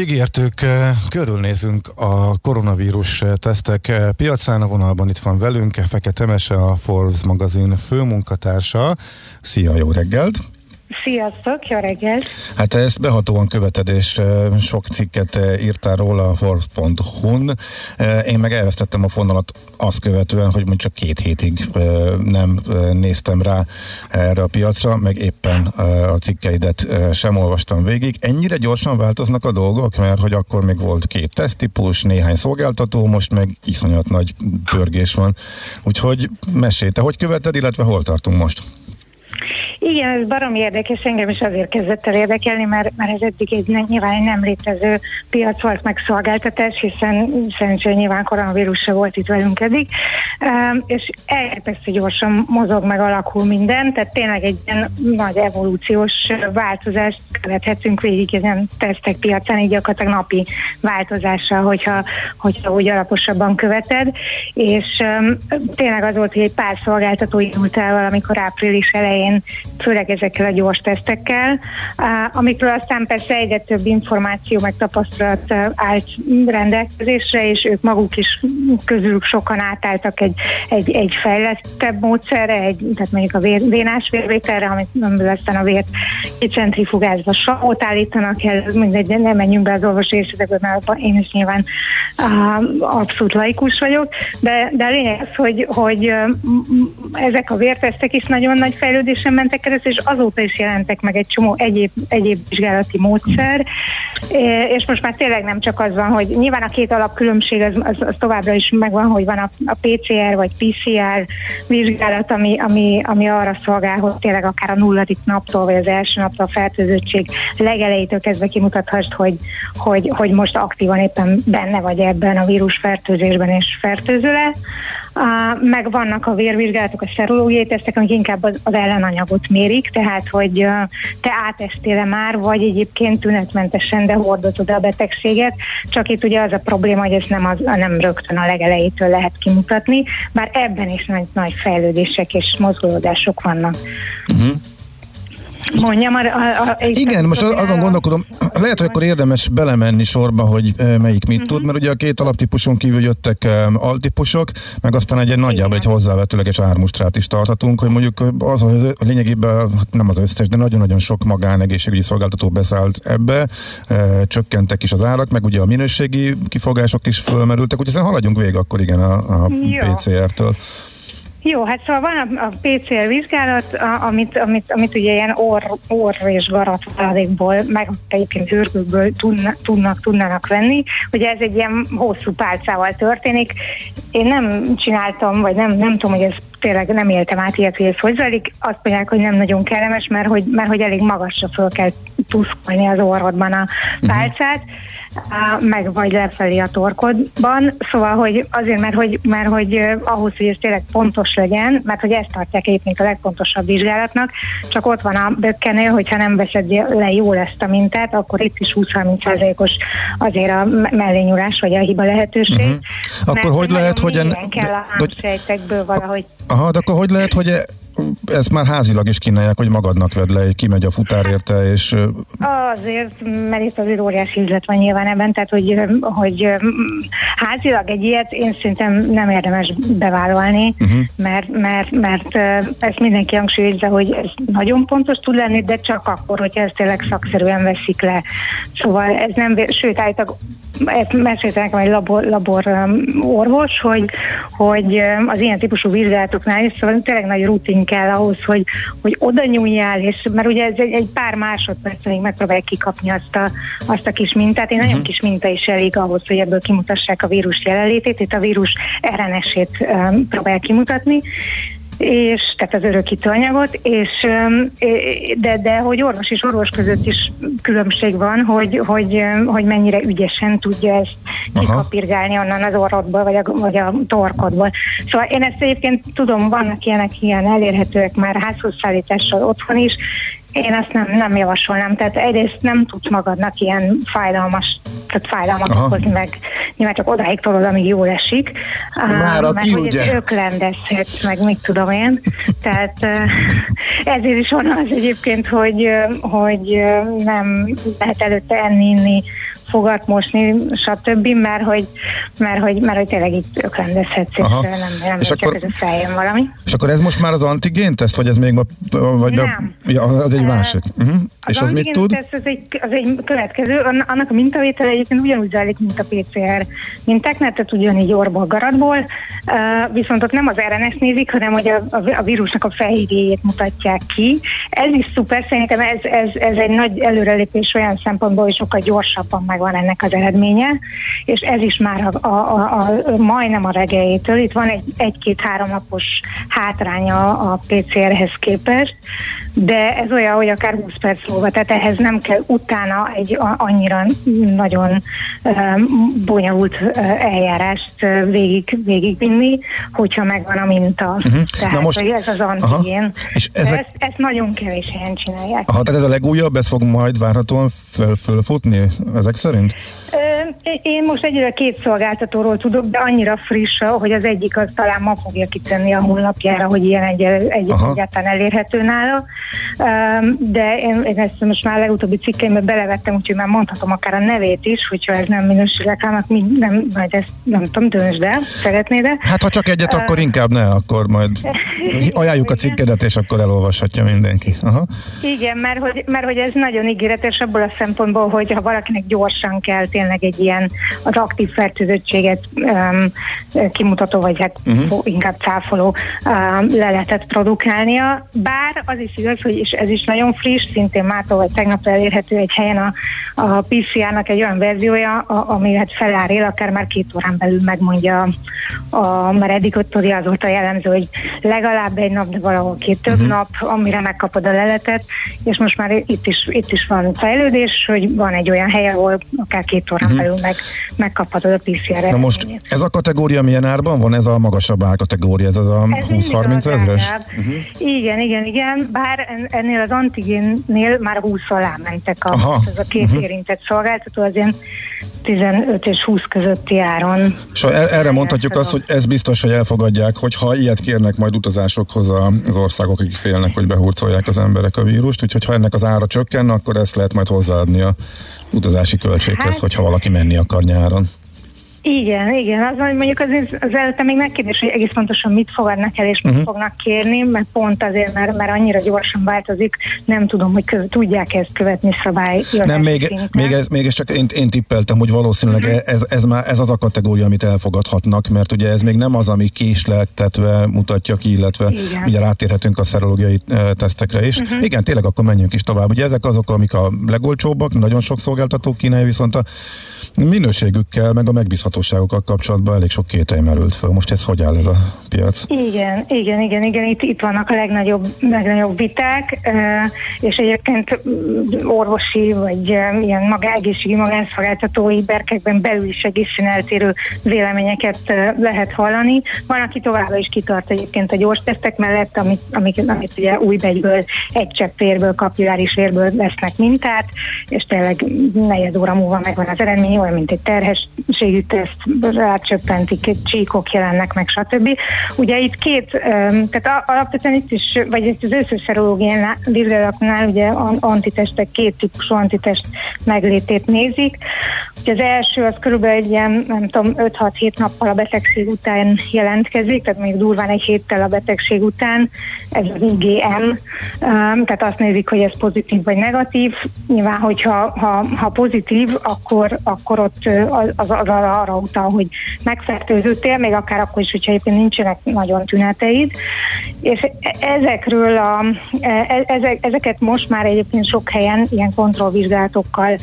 Ígértük, eh, körülnézünk a koronavírus eh, tesztek eh, piacán. A vonalban itt van velünk Fekete Mese, a Forbes magazin főmunkatársa. Szia, jó reggelt! Sziasztok, jó reggelt! Hát ezt behatóan követed, és sok cikket írtál róla a Forbes.hu-n. Én meg elvesztettem a fonalat azt követően, hogy mondjuk csak két hétig nem néztem rá erre a piacra, meg éppen a cikkeidet sem olvastam végig. Ennyire gyorsan változnak a dolgok, mert hogy akkor még volt két teszttípus, néhány szolgáltató, most meg iszonyat nagy pörgés van. Úgyhogy mesélj, te hogy követed, illetve hol tartunk most? Igen, ez barom érdekes, engem is azért kezdett el érdekelni, mert, mert ez eddig egy nyilván egy nem létező piac volt meg szolgáltatás, hiszen szerencsére nyilván koronavírus se volt itt velünk eddig, um, és elképesztő gyorsan mozog meg alakul minden, tehát tényleg egy ilyen nagy evolúciós változást követhetünk végig ezen tesztek piacán, így gyakorlatilag napi változással, hogyha, hogyha úgy alaposabban követed, és um, tényleg az volt, hogy egy pár szolgáltató indult el valamikor április elején, főleg ezekkel a gyors tesztekkel, amikről aztán persze egyre több információ meg tapasztalat állt rendelkezésre, és ők maguk is közülük sokan átálltak egy, egy, egy fejlettebb módszerre, egy, tehát mondjuk a vér, vénás vérvételre, amit aztán a vért centrifugázva savot állítanak el, mindegy, nem menjünk be az orvosi részletekbe, mert én is nyilván abszolút laikus vagyok, de, de a lényeg az, hogy, hogy ezek a vértesztek is nagyon nagy fejlődésen mentek keresztül, és azóta is jelentek meg egy csomó egyéb, egyéb vizsgálati módszer, és most már tényleg nem csak az van, hogy nyilván a két alapkülönbség az, az, az továbbra is megvan, hogy van a, a PCR vagy PCR vizsgálat, ami, ami, ami arra szolgál, hogy tényleg akár a nulladik naptól vagy az első naptól a fertőzöttség legelejétől kezdve kimutathast, hogy, hogy, hogy most aktívan éppen benne vagy ebben a vírusfertőzésben és fertőző-e. Uh, meg vannak a vérvizsgálatok, a szerológiai tesztek, amik inkább az, az ellenanyagot mérik, tehát hogy te átestél már, vagy egyébként tünetmentesen, de hordozod a betegséget, csak itt ugye az a probléma, hogy ezt nem, az, nem rögtön a legelejétől lehet kimutatni, bár ebben is nagy, nagy fejlődések és mozgolódások vannak. Uh-huh. Mondjam, a, a, a, Igen, most az- azon gondolkodom, lehet, hogy akkor érdemes belemenni sorba, hogy melyik mit tud, mert ugye a két alaptípuson kívül jöttek altípusok, meg aztán egy, egy nagyjából egy hozzávetőleges ármustrát is tartatunk, hogy mondjuk az a lényegében, hát nem az összes, de nagyon-nagyon sok magánegészségügyi szolgáltató beszállt ebbe, csökkentek is az árak, meg ugye a minőségi kifogások is fölmerültek, úgyhogy ezen haladjunk végig akkor igen a, a. PCR-től. Jó, hát szóval van a, a PCR vizsgálat, a, amit, amit, amit ugye ilyen orr, orr és garat váladékból, meg egyébként hőrgőkből tudna, tudnak, tudnának venni. Ugye ez egy ilyen hosszú pálcával történik. Én nem csináltam, vagy nem, nem tudom, hogy ez tényleg nem éltem át ilyet, hogy ez hogy zajlik. Azt mondják, hogy nem nagyon kellemes, mert hogy, mert hogy elég magasra föl kell tuszkolni az orrodban a pálcát, á, meg vagy lefelé a torkodban. Szóval, hogy azért, mert hogy, mert hogy ahhoz, hogy ez tényleg pontos legyen, mert hogy ezt tartják egyébként a legfontosabb vizsgálatnak, csak ott van a bökkenél, hogyha nem veszed le jól ezt a mintát, akkor itt is 20-30%-os azért a me- mellényúrás, vagy a hiba lehetőség. Mhm. Akkor Mert hogy lehet, hogy en- kell a hogy- valahogy Aha, de akkor hogy lehet, hogy e- ezt már házilag is kínálják, hogy magadnak vedd le, kimegy a futár érte, és Azért, mert itt azért óriási üzlet van nyilván ebben, tehát hogy, hogy házilag egy ilyet én szerintem nem érdemes bevállalni, uh-huh. mert, mert, mert ezt mindenki hangsúlyozza, hogy ez nagyon pontos tud lenni, de csak akkor, hogyha ezt tényleg szakszerűen veszik le. Szóval ez nem, sőt, állítólag mesélte nekem egy labor, labor um, orvos, hogy, hogy um, az ilyen típusú vizsgálatoknál is szóval tényleg nagy rutin kell ahhoz, hogy, hogy oda nyúljál, és mert ugye ez egy, egy pár másodperc, még megpróbálják kikapni azt a, azt a kis mintát. Én nagyon Mhm. kis minta is elég ahhoz, hogy ebből kimutassák a vírus jelenlétét. Itt a vírus RNS-ét um, próbálják kimutatni és tehát az örökítő anyagot, és de, de hogy orvos és orvos között is különbség van, hogy, hogy, hogy mennyire ügyesen tudja ezt Aha. kikapirgálni onnan az orrodból, vagy a, vagy a torkodból. Szóval én ezt egyébként tudom, vannak ilyenek ilyen elérhetőek már házhoz szállítással otthon is, én azt nem, nem javasolnám, tehát egyrészt nem tudsz magadnak ilyen fájdalmas, tehát fájdalmat Aha. okozni, meg nyilván csak odáig tolod, amíg jól esik. Már aki meg hogy ugye. meg mit tudom én. Tehát eh, ezért is van az egyébként, hogy, hogy nem lehet előtte enni, inni fogat, mosni, stb., mert hogy, mert hogy, mert hogy tényleg itt öklendezhetsz, és Aha. nem, nem És csak akkor- ez feljön valami. És akkor ez most már az antigén teszt, vagy ez még ma, vagy Nem. A, ja, az egy másik. Uh-huh. És az mit tud? teszt, az egy, az egy következő, An- annak a mintavétel egyébként ugyanúgy zajlik, mint a PCR mintáknál, tehát ugyanígy orból, garatból, viszont ott nem az RNS nézik, hanem hogy a, a, a vírusnak a fehérjéjét mutatják ki. Ez is szuper, szerintem ez, ez, ez egy nagy előrelépés olyan szempontból, hogy sokkal gyorsabban megvan ennek az eredménye, és ez is már a, a, a, a, majdnem a reggeljétől. Itt van egy, egy-két-három napos hátránya a PCR-hez képest, de ez olyan, hogy akár 20 perc múlva, tehát ehhez nem kell utána egy annyira nagyon bonyolult eljárást végig, végigvinni, hogyha megvan a minta. Mhm. Tehát, Na most- ez az Aha. antigén. És De ezek- Ezt, ezt nagyon kevés helyen csinálják. Aha, tehát ez a legújabb, ez fog majd várhatóan föl, fölfutni ezek szerint? Én most egyre két szolgáltatóról tudok, de annyira friss, hogy az egyik az talán ma fogja kitenni a honlapjára, hogy ilyen egy, egy egyáltalán elérhető nála. De én, én ezt most már a legutóbbi cikkeimbe belevettem, úgyhogy már mondhatom akár a nevét is, hogyha ez nem minőség reklámnak, mi- nem, majd ezt nem tudom, döntsd el, szeretnéd de. Hát ha csak egyet, akkor inkább ne, akkor majd [laughs] ajánljuk a cikkedet, és akkor elolvashatja mindenki. Aha. Igen, mert hogy, mert hogy ez nagyon ígéretes abból a szempontból, hogy ha valakinek gyorsan kell tényleg egy ilyen az aktív fertőzöttséget um, kimutató, vagy hát uh-huh. inkább cáfoló um, leletet produkálnia. Bár az is igaz, hogy és ez is nagyon friss, szintén mától vagy tegnap elérhető egy helyen a, a PCR-nak egy olyan verziója, a, ami hát felárél, akár már két órán belül megmondja, a, mert eddig ott az volt a jellemző, hogy legalább egy nap, de valahol két több uh-huh. nap, amire megkapod a leletet, és most már itt is, itt is van fejlődés, hogy van egy olyan hely, ahol akár két órán Mhm. uh-huh. belül meg, megkaphatod a PCR Na most ez a kategória milyen árban van? Ez a magasabb árkategória, ez az a Ez mindig 20-30 az ezres? drágább. Igen, igen, igen, bár en- ennél az antigénnél már 20 alá mentek a, Aha. ez a két uh-huh. érintett szolgáltató, az ilyen 15 és 20 közötti áron. És e- erre mondhatjuk azt, hogy ez biztos, hogy elfogadják, hogyha ilyet kérnek majd utazásokhoz a- az országok, akik félnek, hogy behurcolják az emberek a vírust, úgyhogy ha ennek az ára csökken, akkor ezt lehet majd hozzáadni a utazási költséghez, Hát- hogyha valaki menni akar nyáron. Igen, igen, az, hogy mondjuk az, az előtte még megkérdés, hogy egész pontosan mit fogadnak el és mit uh-huh. fognak kérni, mert pont azért, mert, mert annyira gyorsan változik, nem tudom, hogy kö, tudják ezt követni szabály. Nem, még, még, ez, még ez csak én, én tippeltem, hogy valószínűleg Mhm. ez, ez, már, ez az a kategória, amit elfogadhatnak, mert ugye ez még nem az, ami késleltetve mutatja ki, illetve Igen. ugye rátérhetünk a szerológiai e, tesztekre is. Mhm. Igen, tényleg akkor menjünk is tovább. Ugye ezek azok, amik a legolcsóbbak, nagyon sok szolgáltató kínálja, viszont a minőségükkel, meg a megbízhatóságokkal kapcsolatban elég sok kételj merült föl. Most ez hogy áll ez a piac? Igen, igen, igen, igen, itt, itt vannak a legnagyobb, legnagyobb viták, és egyébként mm, orvosi vagy ilyen maga, egészségi magánszolgáltatói berkekben belül is egészen eltérő véleményeket eh, lehet hallani. Van, aki továbbra is kitart egyébként a gyors tesztek mellett, amit, amit, amit ugye új begyből, egy csepp vérből, kapilláris vérből vesznek mintát, és tényleg negyed óra múlva megvan az eredmény, mint egy terhességű teszt, rácsöppentik, csíkok jelennek meg, stb. Ugye itt két, tehát alapvetően itt is, vagy az összes szerológiánál, vizsgálatoknál ugye an- antitestek, két típusú antitest meglétét nézik. Ugye az első az körülbelül egy ilyen, nem tudom, 5-6-7 nappal a betegség után jelentkezik, tehát még durván egy héttel a betegség után, ez az IgM, tehát azt nézik, hogy ez pozitív vagy negatív. Nyilván, hogyha ha, ha pozitív, akkor, akkor ott ö, az, az, az arra, utal, hogy megfertőzöttél, még akár akkor is, hogyha éppen nincsenek nagyon tüneteid. És e- ezekről a, e- ezek, ezeket most már egyébként sok helyen ilyen kontrollvizsgálatokkal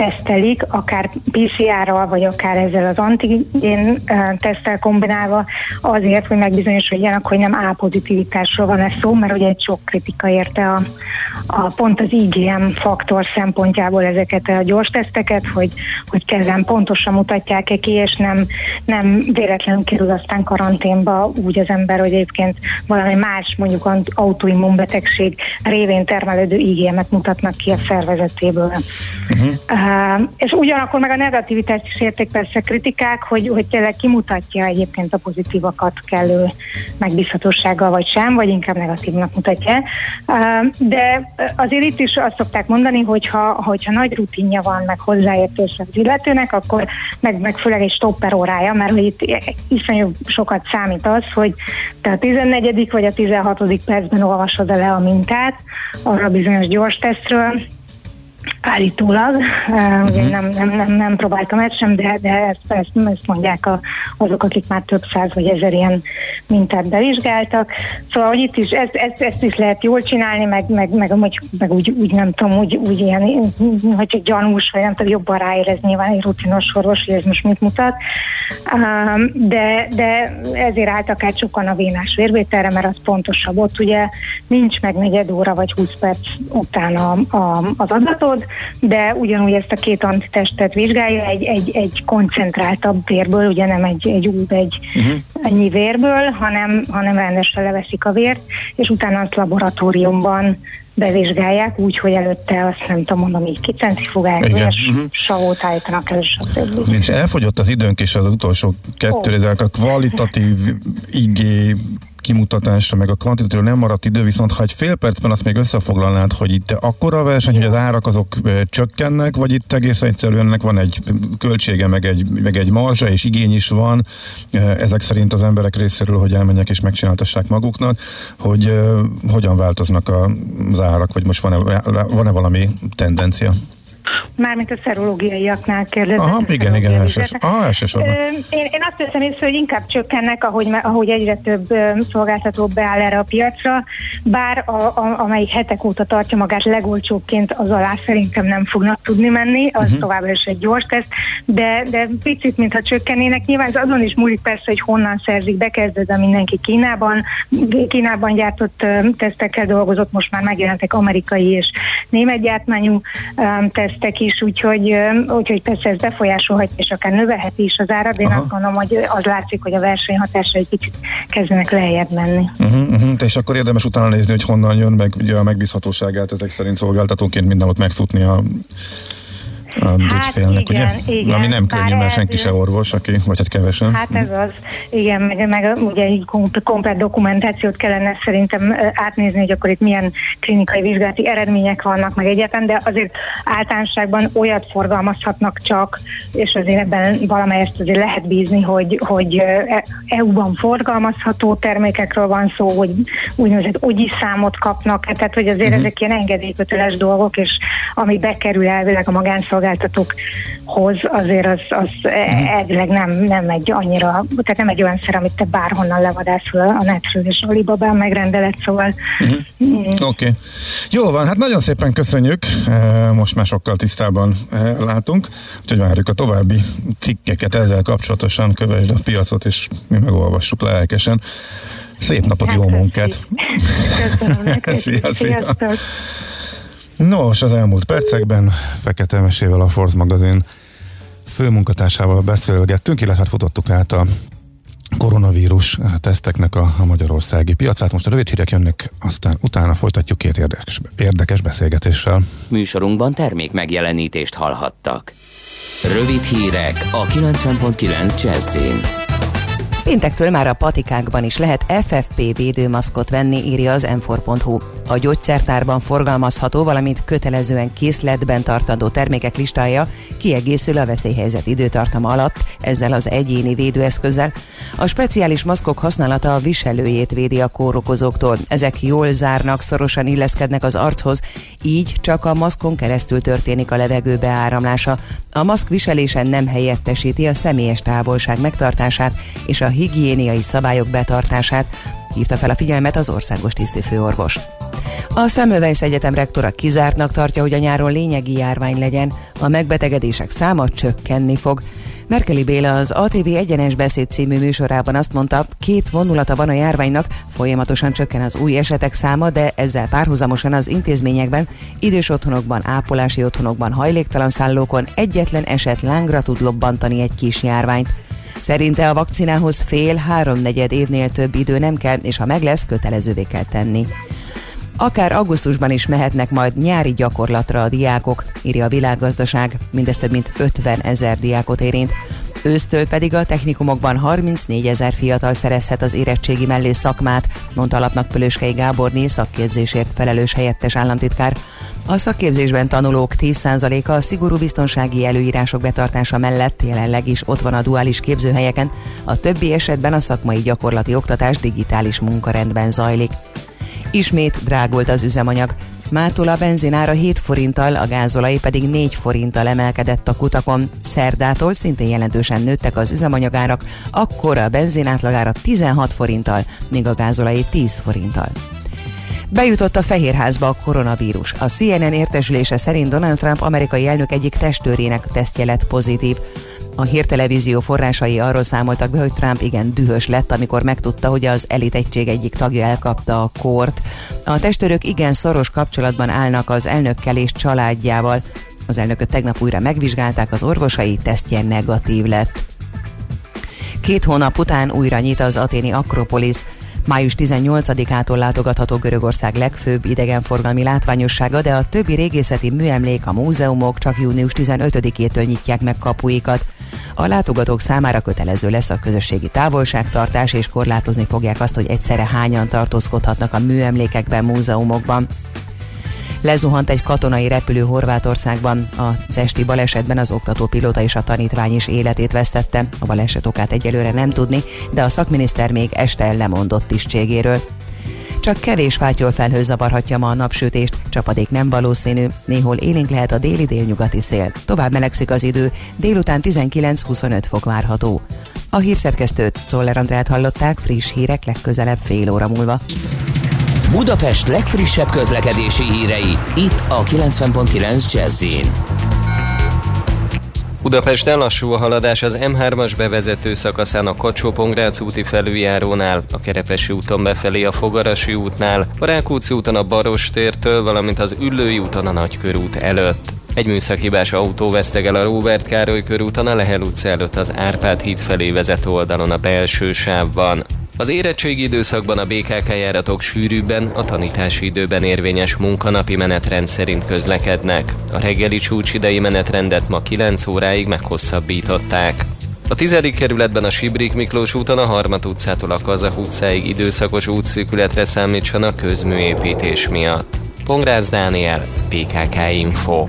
tesztelik, akár PCR-ral, vagy akár ezzel az antigén ö, teszttel kombinálva, azért, hogy megbizonyosodjanak, hogy nem A-pozitivitásról van ez szó, mert ugye egy sok kritika érte a, a pont az IgM faktor szempontjából ezeket a gyors teszteket, hogy, hogy kezem pontosan mutatják-e ki, és nem, nem véletlenül kerül aztán karanténba úgy az ember, hogy egyébként valami más, mondjuk autoimmunbetegség révén termelődő IgM-et mutatnak ki a szervezetéből. Uh-huh. És ugyanakkor meg a negativitást is érték persze kritikák, hogy, hogy tényleg kimutatja egyébként a pozitívakat kellő megbízhatósággal vagy sem, vagy inkább negatívnak mutatja. De azért itt is azt szokták mondani, hogyha, hogyha nagy rutinja van, meg hozzáértés az illetőnek, akkor meg, meg főleg egy stopper órája, mert hogy itt iszonyú sokat számít az, hogy te a 14. vagy a 16. percben olvasod le a mintát arra bizonyos gyors tesztről, Állítólag, uh, ugye nem, nem, nem, nem próbáltam ezt sem, de, de ezt, ezt, ezt mondják a, azok, akik már több száz vagy ezer ilyen mintát bevizsgáltak. Szóval, hogy itt is ezt, ezt, ezt is lehet jól csinálni, meg, meg, meg, meg, meg úgy, úgy, nem tudom, úgy, úgy ilyen, hogy csak gyanús, vagy nem tudom, jobban ráérez nyilván egy rutinos orvos, hogy ez most mit mutat. De, de ezért álltak át sokan a vénás vérvételre, mert az pontosabb. Ott ugye nincs meg negyed óra vagy 20 perc után a, a, az adatod, de ugyanúgy ezt a két antitestet vizsgálja egy, egy, egy koncentráltabb vérből, ugye nem egy, egy új egy uh-huh. ennyi vérből, hanem, hanem rendesen leveszik a vért, és utána azt laboratóriumban bevizsgálják, úgy, hogy előtte azt nem tudom mondom, így kicentrifugálják, és Mhm. savót állítanak elő, stb. És elfogyott az időnk, és az utolsó kettő, Ó. ezek a kvalitatív igé kimutatásra, meg a kvantitatív nem maradt idő, viszont ha egy fél percben azt még összefoglalnád, hogy itt akkora a verseny, hogy az árak azok csökkennek, vagy itt egész egyszerűen ennek van egy költsége, meg egy, meg egy marzsa, és igény is van, ezek szerint az emberek részéről, hogy elmenjek és megcsináltassák maguknak, hogy hogyan változnak az árak, vagy most van-e, van-e valami tendencia? Mármint a szerológiaiaknál kérdezett. Aha, igen, igen, szerológiai elsős, vizsgálatok. ah, elsősorban. Én, én azt veszem észre, hogy inkább csökkennek, ahogy, ahogy egyre több szolgáltató beáll erre a piacra, bár a, a, amelyik hetek óta tartja magát legolcsóbbként, az alá szerintem nem fognak tudni menni, az uh-huh. továbbra is egy gyors teszt, de, de picit, mintha csökkennének. Nyilván ez azon is múlik persze, hogy honnan szerzik, bekezdődve mindenki Kínában. Kínában gyártott tesztekkel dolgozott, most már megjelentek amerikai és német gyártmányú ö, tesztek is, úgyhogy, úgyhogy persze ez befolyásolhatja, és akár növelheti is az árat, én Aha. azt gondolom, hogy az látszik, hogy a versenyhatása egy kicsit kezdenek lejjebb menni. Uh-huh, uh-huh. És akkor érdemes utána nézni, hogy honnan jön, meg ugye a megbízhatóságát ezek szerint szolgáltatóként mindenhol megfutni a, a ügyfélnek, igen, ugye? igen. Ami nem könnyű, mert senki se orvos, aki, vagy hát kevesen. Hát ez az, igen, meg, meg ugye így kom- komplet dokumentációt kellene szerintem átnézni, hogy akkor itt milyen klinikai vizsgálati eredmények vannak, meg egyetem, de azért általánosságban olyat forgalmazhatnak csak, és azért ebben valamelyest azért lehet bízni, hogy, hogy ö, e- EU-ban forgalmazható termékekről van szó, hogy úgynevezett ogyi számot kapnak, hát tehát hogy azért Mhm. ezek ilyen engedélyköteles dolgok, és ami bekerül elvileg a magánszolgáltatókhoz, azért az, az Mhm. elvileg nem, nem egy annyira, tehát nem egy olyan szer, amit te bárhonnan levadászol a netről, és Alibabán megrendelet, szóval Mhm. Oké. Okay. Jó van, hát nagyon szépen köszönjük. Eh, Most már sokkal tisztában eh, látunk. Úgyhogy várjuk a további cikkeket ezzel kapcsolatosan. Kövesd a piacot, és mi megolvassuk lelkesen. Szép napot, jó munkát! [laughs] köszönöm neked. Szia, szia. Sziasztok. Nos, az elmúlt percekben Fekete Mesével a Force magazin főmunkatársával beszélgettünk, illetve hát futottuk át a koronavírus teszteknek a, a magyarországi piacát. Most a rövid hírek jönnek, aztán utána folytatjuk két érdekes, érdekes beszélgetéssel. Műsorunkban termék megjelenítést hallhattak. Rövid hírek a 90.9 Jazzin. Péntektől már a patikákban is lehet FFP védőmaszkot venni, írja az m A gyógyszertárban forgalmazható, valamint kötelezően készletben tartandó termékek listája kiegészül a veszélyhelyzet időtartama alatt, ezzel az egyéni védőeszközzel. A speciális maszkok használata a viselőjét védi a kórokozóktól. Ezek jól zárnak, szorosan illeszkednek az archoz, így csak a maszkon keresztül történik a levegő beáramlása. A maszk viselése nem helyettesíti a személyes távolság megtartását és a higiéniai szabályok betartását, hívta fel a figyelmet az országos tisztifőorvos. A Szemövejsz Egyetem rektora kizártnak tartja, hogy a nyáron lényegi járvány legyen, a megbetegedések száma csökkenni fog. Merkeli Béla az ATV Egyenes Beszéd című műsorában azt mondta, két vonulata van a járványnak, folyamatosan csökken az új esetek száma, de ezzel párhuzamosan az intézményekben, idős otthonokban, ápolási otthonokban, hajléktalan szállókon egyetlen eset lángra tud lobbantani egy kis járványt. Szerinte a vakcinához fél-háromnegyed évnél több idő nem kell, és ha meg lesz, kötelezővé kell tenni. Akár augusztusban is mehetnek majd nyári gyakorlatra a diákok, írja a világgazdaság, mindez több mint 50 ezer diákot érint. Ősztől pedig a technikumokban 34 ezer fiatal szerezhet az érettségi mellé szakmát, mondta alapnak Pölöskei Gáborné szakképzésért felelős helyettes államtitkár. A szakképzésben tanulók 10%-a a szigorú biztonsági előírások betartása mellett jelenleg is ott van a duális képzőhelyeken, a többi esetben a szakmai gyakorlati oktatás digitális munkarendben zajlik. Ismét drágult az üzemanyag. Mától a benzinára 7 forinttal, a gázolai pedig 4 forinttal emelkedett a kutakon. Szerdától szintén jelentősen nőttek az üzemanyagárak, akkor a benzin átlagára 16 forinttal, míg a gázolai 10 forinttal. Bejutott a Fehérházba a koronavírus. A CNN értesülése szerint Donald Trump amerikai elnök egyik testőrének tesztje lett pozitív. A hírtelevízió forrásai arról számoltak be, hogy Trump igen dühös lett, amikor megtudta, hogy az elit egység egyik tagja elkapta a kort. A testőrök igen szoros kapcsolatban állnak az elnökkel és családjával. Az elnököt tegnap újra megvizsgálták, az orvosai tesztje negatív lett. Két hónap után újra nyit az aténi Akropolis. Május 18-ától látogatható Görögország legfőbb idegenforgalmi látványossága, de a többi régészeti műemlék, a múzeumok csak június 15-től nyitják meg kapuikat. A látogatók számára kötelező lesz a közösségi távolságtartás, és korlátozni fogják azt, hogy egyszerre hányan tartózkodhatnak a műemlékekben, múzeumokban. Lezuhant egy katonai repülő Horvátországban. A cesti balesetben az oktatópilóta és a tanítvány is életét vesztette. A baleset okát egyelőre nem tudni, de a szakminiszter még este lemondott tisztségéről. Csak kevés fátyol felhő zavarhatja ma a napsütést, csapadék nem valószínű, néhol élénk lehet a déli délnyugati szél. Tovább melegszik az idő, délután 19-25 fok várható. A hírszerkesztőt Czoller Andrát hallották, friss hírek legközelebb fél óra múlva. Budapest legfrissebb közlekedési hírei, itt a 90.9 jazz Budapesten lassú a haladás az M3-as bevezető szakaszán a kacsó úti felüljárónál, a Kerepesi úton befelé a Fogarasi útnál, a Rákóczi úton a Barostértől, valamint az Üllői úton a Nagykörút előtt. Egy műszakibás autó vesztegel a Róbert Károly körúton a Lehel utca előtt az Árpád híd felé vezető oldalon a belső sávban. Az érettségi időszakban a BKK járatok sűrűbben, a tanítási időben érvényes munkanapi menetrend szerint közlekednek. A reggeli csúcsidei menetrendet ma 9 óráig meghosszabbították. A tizedik kerületben a Sibrik Miklós úton a Harmat utcától a Kazah utcáig időszakos útszűkületre számítsanak közműépítés miatt. Pongrász Dániel, PKK Info.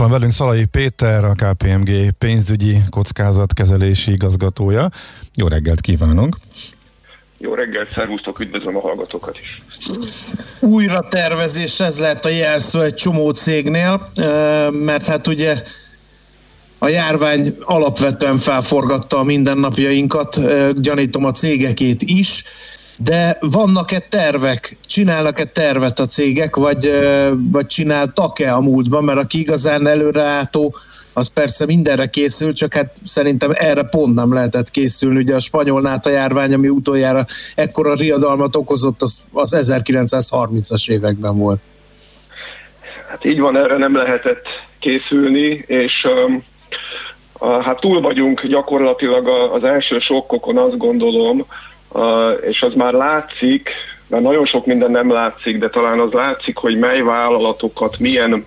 Van velünk Szalai Péter, a KPMG pénzügyi kockázatkezelési igazgatója. Jó reggelt kívánunk! Jó reggelt, szervusztok, üdvözlöm a hallgatókat is. újra tervezés, ez lehet a jelszó egy csomó cégnél, mert hát ugye a járvány alapvetően felforgatta a mindennapjainkat, gyanítom a cégekét is, de vannak-e tervek? Csinálnak-e tervet a cégek, vagy, vagy csináltak-e a múltban? Mert aki igazán előreátó, az persze mindenre készül, csak hát szerintem erre pont nem lehetett készülni. Ugye a spanyol náta járvány, ami utoljára ekkora riadalmat okozott, az, az 1930-as években volt. Hát így van, erre nem lehetett készülni, és um, a, hát túl vagyunk gyakorlatilag az első sokkokon, azt gondolom, és az már látszik, mert nagyon sok minden nem látszik, de talán az látszik, hogy mely vállalatokat milyen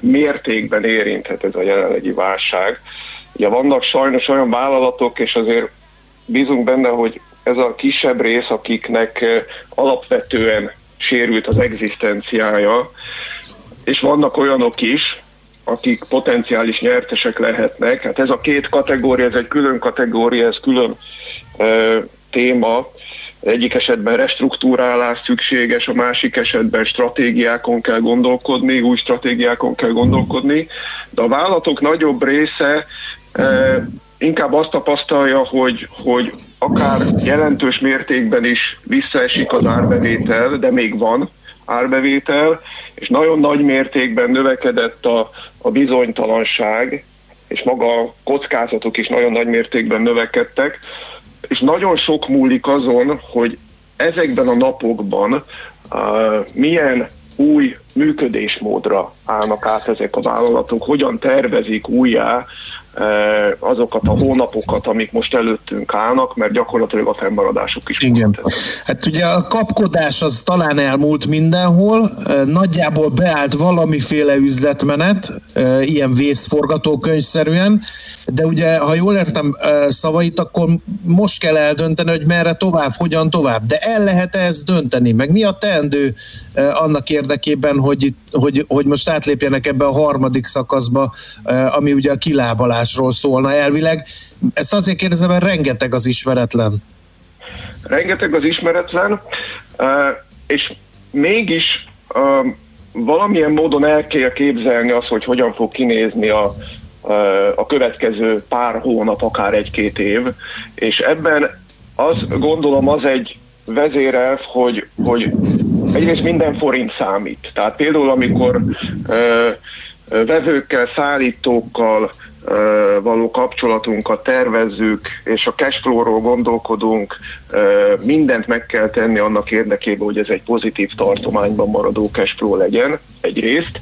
mértékben érinthet ez a jelenlegi válság. Ugye vannak sajnos olyan vállalatok, és azért bízunk benne, hogy ez a kisebb rész, akiknek alapvetően sérült az egzisztenciája, és vannak olyanok is, akik potenciális nyertesek lehetnek. Hát ez a két kategória, ez egy külön kategória, ez külön téma. Egyik esetben restruktúrálás szükséges, a másik esetben stratégiákon kell gondolkodni, új stratégiákon kell gondolkodni, de a vállalatok nagyobb része ö, inkább azt tapasztalja, hogy, hogy akár jelentős mértékben is visszaesik az árbevétel, de még van árbevétel, és nagyon nagy mértékben növekedett a, a bizonytalanság, és maga a kockázatok is nagyon nagy mértékben növekedtek, és nagyon sok múlik azon, hogy ezekben a napokban uh, milyen új működésmódra állnak át ezek a vállalatok, hogyan tervezik újjá azokat a hónapokat, amik most előttünk állnak, mert gyakorlatilag a fennmaradásuk is Igen. Hát ugye a kapkodás az talán elmúlt mindenhol, nagyjából beállt valamiféle üzletmenet, ilyen vészforgatókönyvszerűen, de ugye, ha jól értem szavait, akkor most kell eldönteni, hogy merre tovább, hogyan tovább. De el lehet ezt dönteni, meg mi a teendő annak érdekében, hogy, hogy, hogy most átlépjenek ebbe a harmadik szakaszba, ami ugye a kilábalásról szólna elvileg. Ezt azért kérdezem, mert rengeteg az ismeretlen. rengeteg az ismeretlen, és mégis valamilyen módon el kell képzelni azt, hogy hogyan fog kinézni a, a következő pár hónap, akár egy-két év, és ebben azt gondolom az egy vezérelv, hogy, hogy egyrészt minden forint számít. Tehát például amikor ö, vevőkkel, szállítókkal ö, való kapcsolatunkat tervezzük, és a cashflow-ról gondolkodunk, ö, mindent meg kell tenni annak érdekében, hogy ez egy pozitív tartományban maradó cashflow legyen, egyrészt.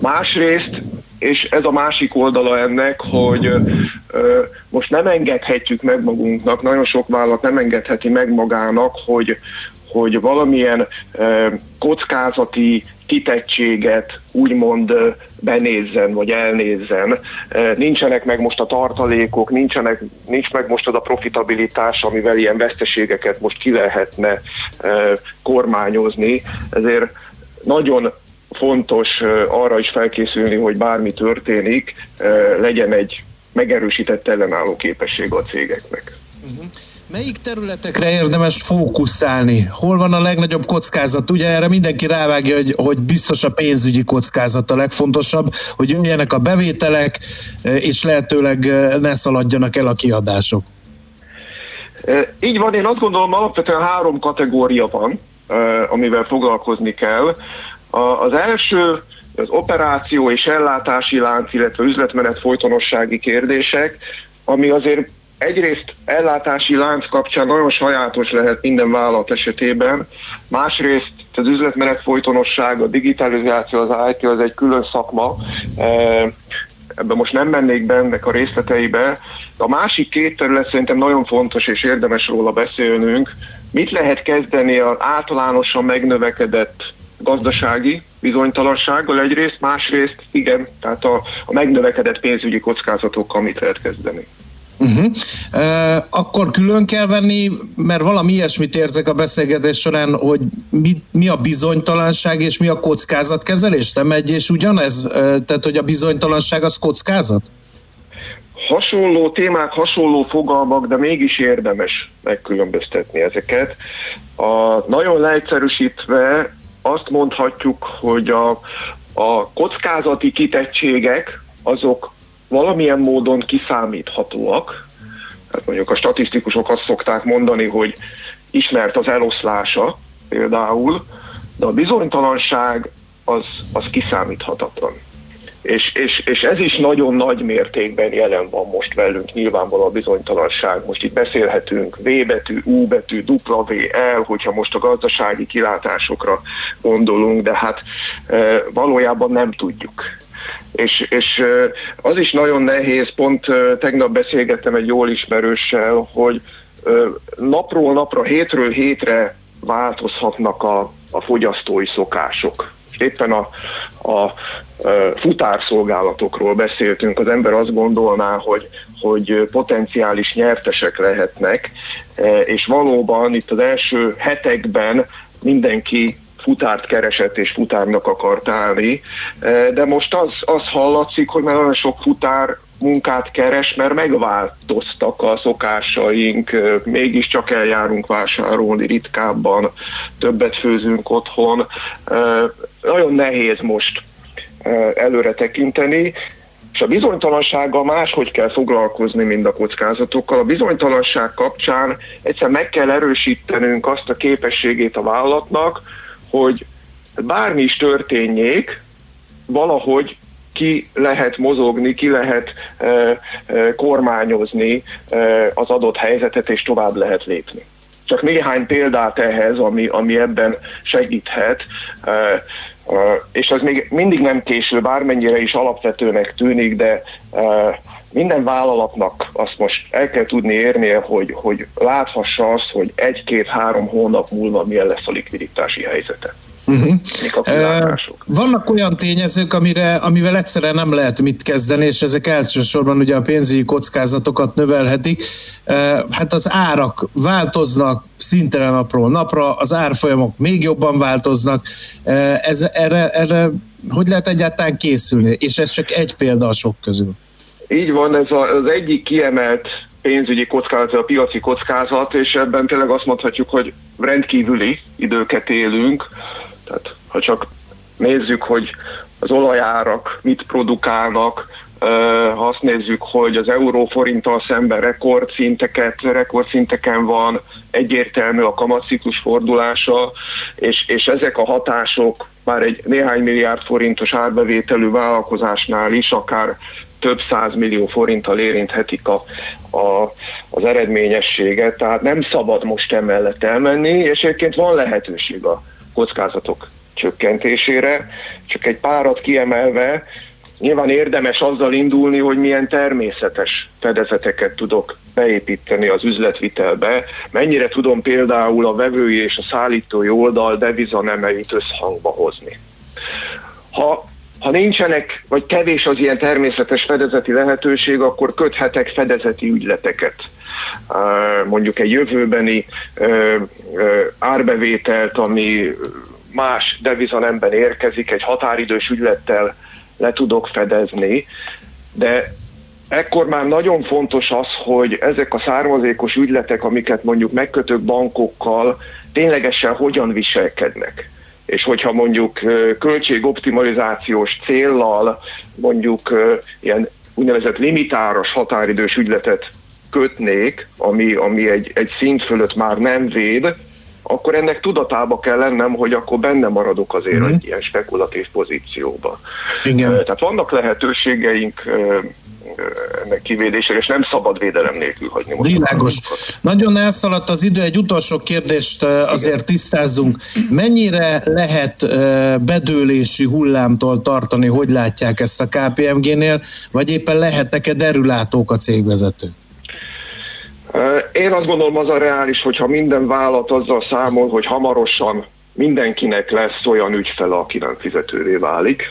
Másrészt, és ez a másik oldala ennek, hogy ö, most nem engedhetjük meg magunknak, nagyon sok vállalat nem engedheti meg magának, hogy, hogy valamilyen ö, kockázati kitettséget úgymond ö, benézzen, vagy elnézzen. Ö, Nincsenek meg most a tartalékok, nincsenek, nincs meg most az a profitabilitás, amivel ilyen veszteségeket most ki lehetne ö, kormányozni. Ezért nagyon fontos arra is felkészülni, hogy bármi történik, legyen egy megerősített ellenálló képesség a cégeknek. Melyik területekre érdemes fókuszálni? Hol van a legnagyobb kockázat? Ugye erre mindenki rávágja, hogy, hogy biztos a pénzügyi kockázat a legfontosabb, hogy jöjjenek a bevételek, és lehetőleg eh, ne szaladjanak el a kiadások. Így van, én azt gondolom alapvetően három kategória van, amivel foglalkozni kell. A- Az első az operáció és ellátási lánc, illetve üzletmenet folytonossági kérdések, ami azért egyrészt ellátási lánc kapcsán nagyon sajátos lehet minden vállalat esetében, másrészt az üzletmenet folytonosság, a digitalizáció, az IT az egy külön szakma, E, ebben most nem mennék be ennek a részleteibe. A másik két terület szerintem nagyon fontos, és érdemes róla beszélnünk. Mit lehet kezdeni az általánosan megnövekedett gazdasági bizonytalansággal egyrészt, másrészt igen, tehát a, a megnövekedett pénzügyi kockázatokkal mit lehet kezdeni. Uh-huh. Uh, akkor külön kell venni, mert valami ilyesmit érzek a beszélgetés során, hogy mi, mi a bizonytalanság és mi a kockázatkezelés? Nem egy és ugyanez? Uh, tehát, hogy a bizonytalanság az kockázat? hasonló témák, hasonló fogalmak, de mégis érdemes megkülönböztetni ezeket. A, nagyon leegyszerűsítve azt mondhatjuk, hogy a, a kockázati kitettségek azok valamilyen módon kiszámíthatóak. Hát mondjuk a statisztikusok azt szokták mondani, hogy ismert az eloszlása például, de a bizonytalanság az, az kiszámíthatatlan. És, és, és ez is nagyon nagy mértékben jelen van most velünk, nyilvánvaló a bizonytalanság. Most itt beszélhetünk V betű, U betű, W, L, hogyha most a gazdasági kilátásokra gondolunk, de hát e, valójában nem tudjuk. És, és e, az is nagyon nehéz, pont e, tegnap beszélgettem egy jól ismerőssel, hogy e, napról napra, hétről hétre változhatnak a, a fogyasztói szokások. Éppen a, a, futárszolgálatokról beszéltünk, az ember azt gondolná, hogy, hogy potenciális nyertesek lehetnek, és valóban itt az első hetekben mindenki futárt keresett és futárnak akart állni, de most az, az hallatszik, hogy már nagyon sok futár munkát keres, mert megváltoztak a szokásaink, mégiscsak eljárunk vásárolni ritkábban, többet főzünk otthon. Nagyon nehéz most előre tekinteni, és a bizonytalansággal máshogy kell foglalkozni, mint a kockázatokkal. A bizonytalanság kapcsán egyszer meg kell erősítenünk azt a képességét a vállalatnak, hogy bármi is történjék, valahogy ki lehet mozogni, ki lehet e, e, kormányozni e, az adott helyzetet, és tovább lehet lépni. Csak néhány példát ehhez, ami, ami ebben segíthet, e, és ez még mindig nem késő, bármennyire is alapvetőnek tűnik, de minden vállalatnak azt most el kell tudni érnie, hogy, hogy láthassa azt, hogy egy-két-három hónap múlva milyen lesz a likviditási helyzete. Uh-huh. Vannak olyan tényezők, amire, amivel egyszerűen nem lehet mit kezdeni, és ezek elsősorban ugye a pénzügyi kockázatokat növelhetik. Hát az árak változnak szintelen napról napra, az árfolyamok még jobban változnak. Ez, erre, erre hogy lehet egyáltalán készülni? És ez csak egy példa a sok közül. Így van, ez az egyik kiemelt pénzügyi kockázat, a piaci kockázat, és ebben tényleg azt mondhatjuk, hogy rendkívüli időket élünk. Tehát ha csak nézzük, hogy az olajárak mit produkálnak, ha azt nézzük, hogy az euróforinttal szemben rekordszinteket, rekordszinteken van, egyértelmű a kamatciklus fordulása, és, és ezek a hatások már egy néhány milliárd forintos árbevételű vállalkozásnál is akár több száz millió forinttal érinthetik a, a, az eredményességet, tehát nem szabad most emellett elmenni, és egyébként van lehetőség a kockázatok csökkentésére, csak egy párat kiemelve, nyilván érdemes azzal indulni, hogy milyen természetes fedezeteket tudok beépíteni az üzletvitelbe, mennyire tudom például a vevői és a szállítói oldal devizanemeit összhangba hozni. Ha ha nincsenek, vagy kevés az ilyen természetes fedezeti lehetőség, akkor köthetek fedezeti ügyleteket. Mondjuk egy jövőbeni árbevételt, ami más devizanemben érkezik, egy határidős ügylettel le tudok fedezni, de ekkor már nagyon fontos az, hogy ezek a származékos ügyletek, amiket mondjuk megkötök bankokkal, ténylegesen hogyan viselkednek? És hogyha mondjuk költségoptimalizációs céllal mondjuk ilyen úgynevezett limitáros határidős ügyletet kötnék, ami, ami egy, egy szint fölött már nem véd, akkor ennek tudatába kell lennem, hogy akkor benne maradok azért mm-hmm. egy ilyen spekulatív pozícióba. Igen. Tehát vannak lehetőségeink ennek kivédésére, és nem szabad védelem nélkül hagyni. Most Világos. Nagyon elszaladt az idő, egy utolsó kérdést azért Igen. tisztázzunk. Mennyire lehet bedőlési hullámtól tartani, hogy látják ezt a KPMG-nél, vagy éppen lehetnek-e derülátók a cégvezetők? Én azt gondolom az a reális, hogyha minden vállalat azzal számol, hogy hamarosan mindenkinek lesz olyan ügyfele, aki nem fizetővé válik,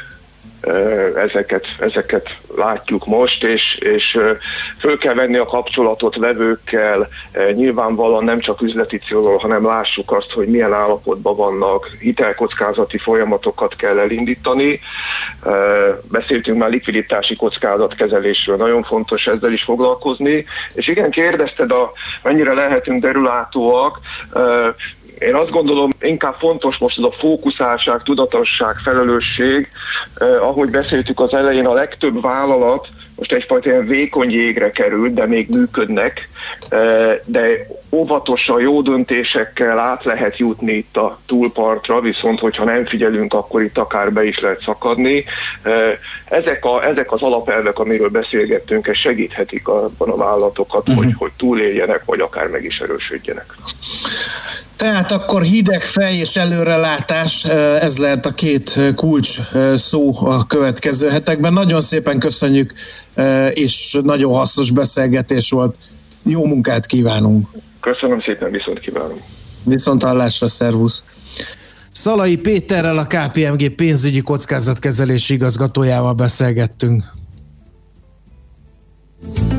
ezeket, ezeket látjuk most, és, és föl kell venni a kapcsolatot vevőkkel, nyilvánvalóan nem csak üzleti célról, hanem lássuk azt, hogy milyen állapotban vannak, hitelkockázati folyamatokat kell elindítani. Beszéltünk már likviditási kockázatkezelésről, nagyon fontos ezzel is foglalkozni, és igen, kérdezted, a, mennyire lehetünk derülátóak, én azt gondolom, inkább fontos most ez a fókuszáltság, tudatosság, felelősség. Eh, ahogy beszéltük az elején, a legtöbb vállalat most egyfajta ilyen vékony jégre került, de még működnek, eh, de óvatosan, jó döntésekkel át lehet jutni itt a túlpartra, viszont hogyha nem figyelünk, akkor itt akár be is lehet szakadni. Eh, ezek, a, ezek az alapelvek, amiről beszélgettünk, ez segíthetik abban a vállalatokat, uh-huh. hogy, hogy túléljenek, vagy akár meg is erősödjenek. Tehát akkor hideg fej és előrelátás, ez lehet a két kulcs szó a következő hetekben. Nagyon szépen köszönjük, és nagyon hasznos beszélgetés volt. Jó munkát kívánunk! Köszönöm szépen, viszont kívánom! Viszont hallásra, szervusz! Szalai Péterrel, a KPMG pénzügyi kockázatkezelési igazgatójával beszélgettünk. És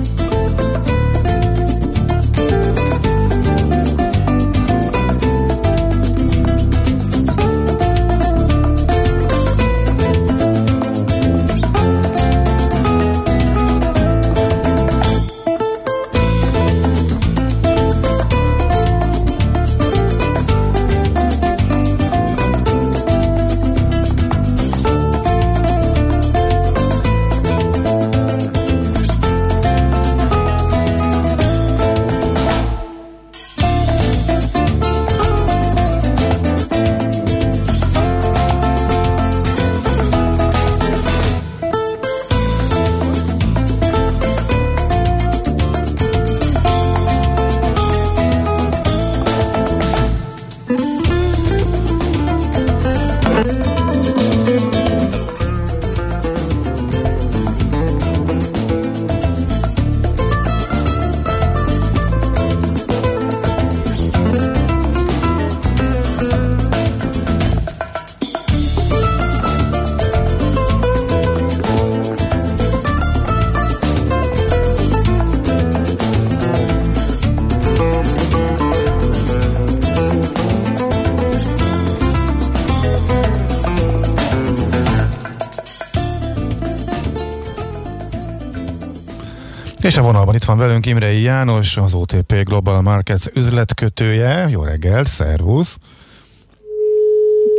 Imrei János, az OTP Global Markets üzletkötője. Jó reggel, szervusz!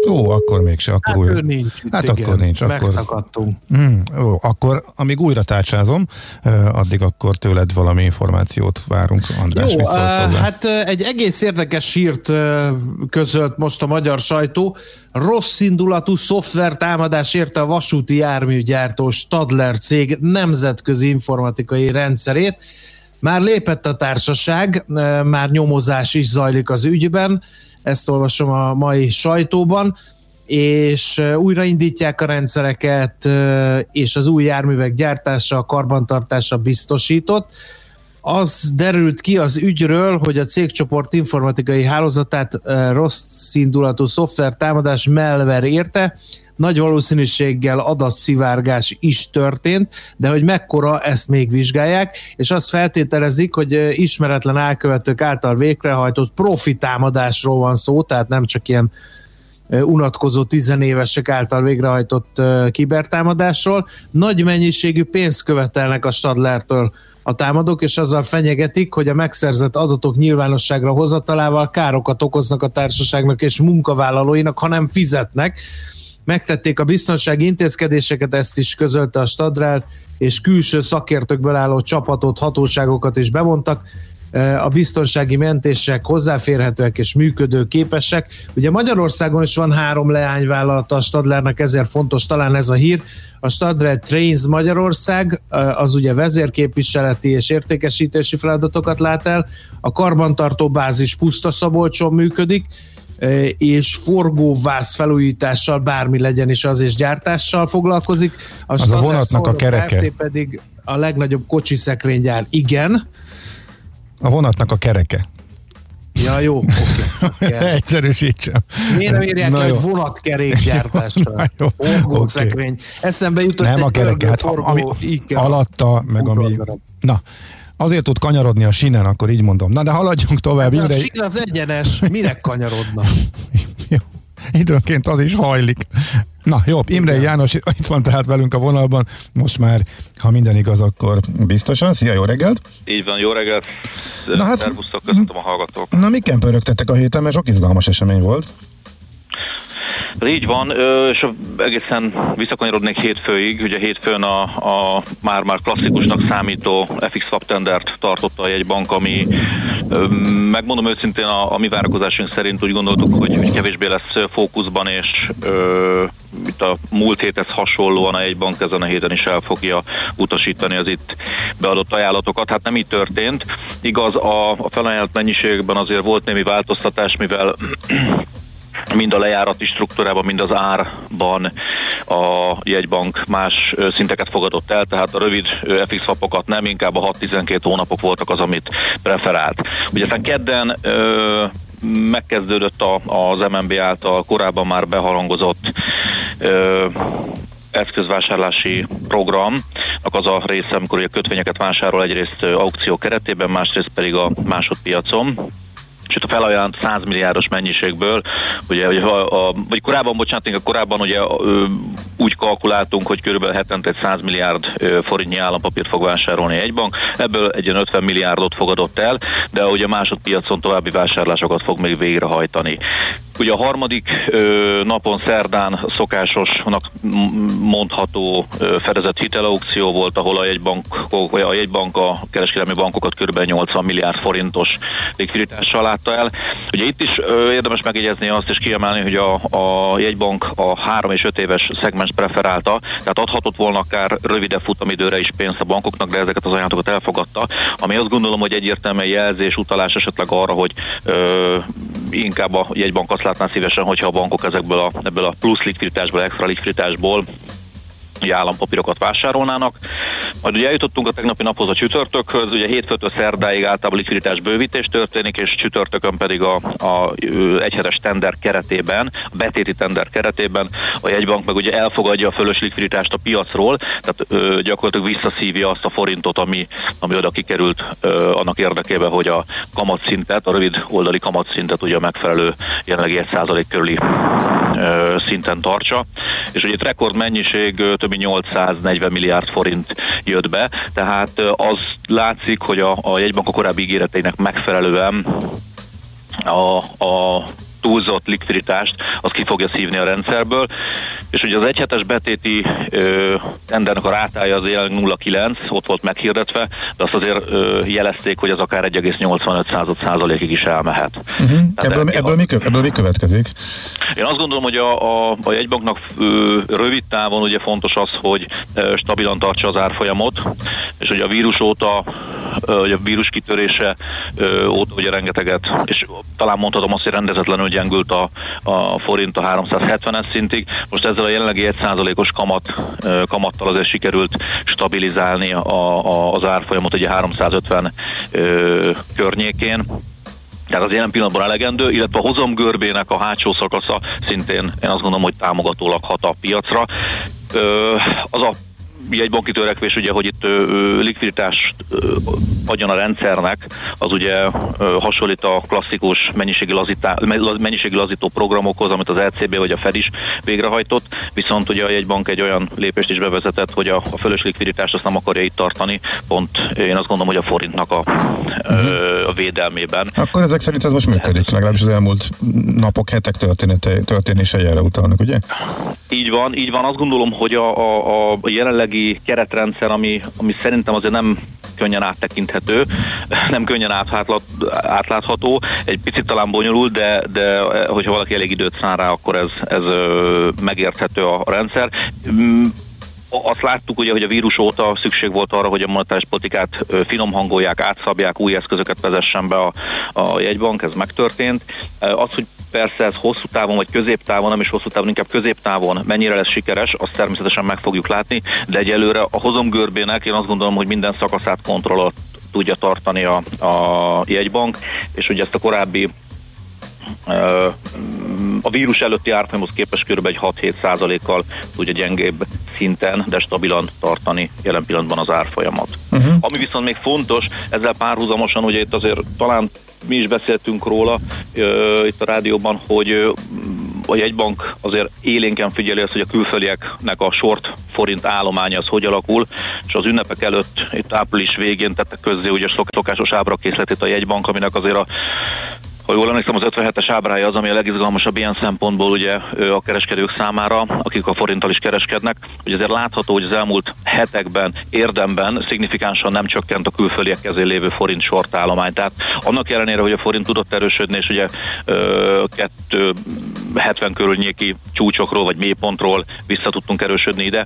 Ó, akkor mégse, akkor hát újra. nincs Hát igen. akkor nincs. Akkor... Megszakadtunk. Mm, ó, akkor amíg újra tárcsázom, addig akkor tőled valami információt várunk. András, Jó, mit szólsz hozzá? hát egy egész érdekes hírt közölt most a magyar sajtó. Rossz indulatú szoftvertámadás érte a vasúti járműgyártó Stadler cég nemzetközi informatikai rendszerét. Már lépett a társaság, már nyomozás is zajlik az ügyben, ezt olvasom a mai sajtóban, és újraindítják a rendszereket, és az új járművek gyártása, karbantartása biztosított. Az derült ki az ügyről, hogy a cégcsoport informatikai hálózatát rossz indulatú szoftver támadás malware érte, nagy valószínűséggel adatszivárgás is történt, de hogy mekkora, ezt még vizsgálják, és azt feltételezik, hogy ismeretlen elkövetők által végrehajtott profi támadásról van szó, tehát nem csak ilyen unatkozó tizenévesek által végrehajtott kibertámadásról. Nagy mennyiségű pénzt követelnek a Stadlertől a támadók, és azzal fenyegetik, hogy a megszerzett adatok nyilvánosságra hozatalával károkat okoznak a társaságnak és munkavállalóinak, ha nem fizetnek. Megtették a biztonsági intézkedéseket, ezt is közölte a Stadrel, és külső szakértőkből álló csapatot, hatóságokat is bevontak a biztonsági mentések hozzáférhetőek és működő képesek. Ugye Magyarországon is van három leányvállalata a Stadlernek, ezért fontos talán ez a hír. A Stadler Trains Magyarország, az ugye vezérképviseleti és értékesítési feladatokat lát el, a karbantartó bázis Puszta Szabolcson működik, és forgóvász felújítással, bármi legyen is az, és gyártással foglalkozik. a Stadler vonatnak a kereke. Kft. pedig a legnagyobb kocsi szekrénygyár. Igen, A vonatnak a kereke. Ja, jó, oké. [laughs] Egyszerűsítsem. Miért nem írják le, hogy vonatkerékgyártásra? [laughs] Na jó, Forgó oké. szekrény. Eszembe jutott Nem egy a kereke, hát ami alatta, meg ami... Na, azért tud kanyarodni a sinen, akkor így mondom. Na, de haladjunk tovább. De a Imre, sík az egyenes, minek kanyarodna? [laughs] időnként az is hajlik. Na jó, Imre János itt van tehát velünk a vonalban, most már, ha minden igaz, akkor Biztosan, szia, jó reggelt! Így van, jó reggelt! Na hát- hát... Szervusztok, köszöntöm a hallgatók. Na, miken pörögtettek a héten, mert sok izgalmas esemény volt. Ez így van, és egészen visszakanyarodnék hétfőig. Ugye hétfőn a, a már-már klasszikusnak számító FX Swap tendert tartotta a jegybank, ami megmondom őszintén a, a mi várakozásunk szerint úgy gondoltuk, hogy, kevésbé lesz fókuszban, és ö, itt a múlt héthez hasonlóan a jegybank ezen a héten is el fogja utasítani az itt beadott ajánlatokat. Hát nem így történt. Igaz, a, a felajánlott mennyiségben azért volt némi változtatás, mivel mind a lejárati struktúrában, mind az árban a jegybank más szinteket fogadott el, tehát a rövid FX swapokat nem, inkább a 6-12 hónapok voltak az, amit preferált. Ugye aztán kedden ö, megkezdődött a, az MNB által korábban már beharangozott ö, eszközvásárlási programnak az a része, amikor ugye kötvényeket vásárol egyrészt aukció keretében, másrészt pedig a másodpiacon itt a felajánlott 100 milliárdos mennyiségből, ugye, a, a, vagy korábban, bocsánat, inkább korábban ugye ö, úgy kalkuláltunk, hogy körülbelül hetente egy 100 milliárd forintnyi állampapírt fog vásárolni egy bank, ebből egy ilyen 50 milliárdot fogadott el, de ugye a másodpiacon további vásárlásokat fog még végrehajtani. Ugye a harmadik ö, napon szerdán szokásosnak mondható ö, fedezett hitelaukció volt, ahol a jegybank, a jegybank a kereskedelmi bankokat kb. 80 milliárd forintos likviditással látta el. Ugye itt is ö, érdemes megjegyezni azt és kiemelni, hogy a, a jegybank a 3 és 5 éves szegmens preferálta, tehát adhatott volna akár rövidebb futamidőre is pénzt a bankoknak, de ezeket az ajánlatokat elfogadta, ami azt gondolom, hogy egyértelműen jelzés, utalás esetleg arra, hogy ö, inkább a jegybank azt látná szívesen, hogyha a bankok ezekből a, ebből a plusz likviditásból, extra likviditásból ugye állampapírokat vásárolnának. Majd ugye eljutottunk a tegnapi naphoz a csütörtökhöz, ugye hétfőtől szerdáig általában likviditás bővítés történik, és csütörtökön pedig a, a egyhetes tender keretében, a betéti tender keretében a jegybank meg ugye elfogadja a fölös likviditást a piacról, tehát ö, gyakorlatilag visszaszívja azt a forintot, ami, ami oda kikerült ö, annak érdekében, hogy a kamatszintet, a rövid oldali kamatszintet ugye a megfelelő jelenlegi 1% körüli ö, szinten tartsa. És ugye itt rekord mennyiség ö, több mint 840 milliárd forint jött be, tehát az látszik, hogy a, a jegybank a korábbi ígéreteinek megfelelően a, a túlzott likviditást, az ki fogja szívni a rendszerből. És ugye az egyhetes betéti ö, tendernek a rátája az jelenleg 0,9, ott volt meghirdetve, de azt azért ö, jelezték, hogy az akár 1,85 százalékig is elmehet. Uh-huh. Ebből, ebből, mi, ebből mi következik? Én azt gondolom, hogy a, a, a jegybanknak ö, rövid távon ugye fontos az, hogy ö, stabilan tartsa az árfolyamot, és ugye a vírus óta, ö, ugye a vírus kitörése ö, óta ugye rengeteget, és talán mondhatom azt, hogy rendezetlenül gyengült a, a forint a 370-es szintig. Most ezzel a jelenlegi 1%-os kamat, kamattal azért sikerült stabilizálni a, a, az árfolyamot ugye 350 ö, környékén. Tehát az jelen pillanatban elegendő, illetve a hozamgörbének a hátsó szakasza szintén én azt gondolom, hogy támogatólag hat a piacra. Ö, az a jegybanki törekvés, ugye, hogy itt likviditást adjon a rendszernek, az ugye hasonlít a klasszikus mennyiségi, lazítá, mennyiségi lazító programokhoz, amit az LCB vagy a Fed is végrehajtott, viszont ugye a jegybank egy olyan lépést is bevezetett, hogy a, a fölös likviditást azt nem akarja itt tartani, pont én azt gondolom, hogy a forintnak a, a védelmében. Akkor ezek szerint ez most működik, legalábbis az elmúlt napok, hetek története, történései erre utalnak, ugye? Így van, így van. Azt gondolom, hogy a, a, a jelenlegi keretrendszer, ami, ami szerintem azért nem könnyen áttekinthető, [laughs] nem könnyen átlát, átlátható, egy picit talán bonyolult, de, de hogyha valaki elég időt szán rá, akkor ez, ez megérthető a rendszer. Azt láttuk ugye, hogy a vírus óta szükség volt arra, hogy a monetáris politikát finom hangolják, átszabják, új eszközöket vezessen be a, a jegybank, ez megtörtént. Az, hogy persze ez hosszú távon vagy középtávon, nem is hosszú távon, inkább középtávon mennyire lesz sikeres, azt természetesen meg fogjuk látni, de egyelőre a hozomgörbének én azt gondolom, hogy minden szakaszát kontroll tudja tartani a, a jegybank, és ugye ezt a korábbi a vírus előtti árfolyamhoz képest kb. egy 6-7 százalékkal tudja gyengébb szinten, de stabilan tartani jelen pillanatban az árfolyamat. Uh-huh. Ami viszont még fontos, ezzel párhuzamosan ugye itt azért talán mi is beszéltünk róla ö, itt a rádióban, hogy a jegybank azért élénken figyeli azt, hogy a külföldieknek a short forint állománya az hogy alakul, és az ünnepek előtt itt április végén tette közzé ugye szok- szokásos ábrakészletét a jegybank, aminek azért a ha jól emlékszem, az 57-es ábrája az, ami a legizgalmasabb ilyen szempontból ugye a kereskedők számára, akik a forinttal is kereskednek, hogy azért látható, hogy az elmúlt hetekben érdemben szignifikánsan nem csökkent a külföldiek kezén lévő forint sort állomány. Tehát annak ellenére, hogy a forint tudott erősödni, és ugye ö, 270 körülnyéki csúcsokról vagy mélypontról vissza tudtunk erősödni ide,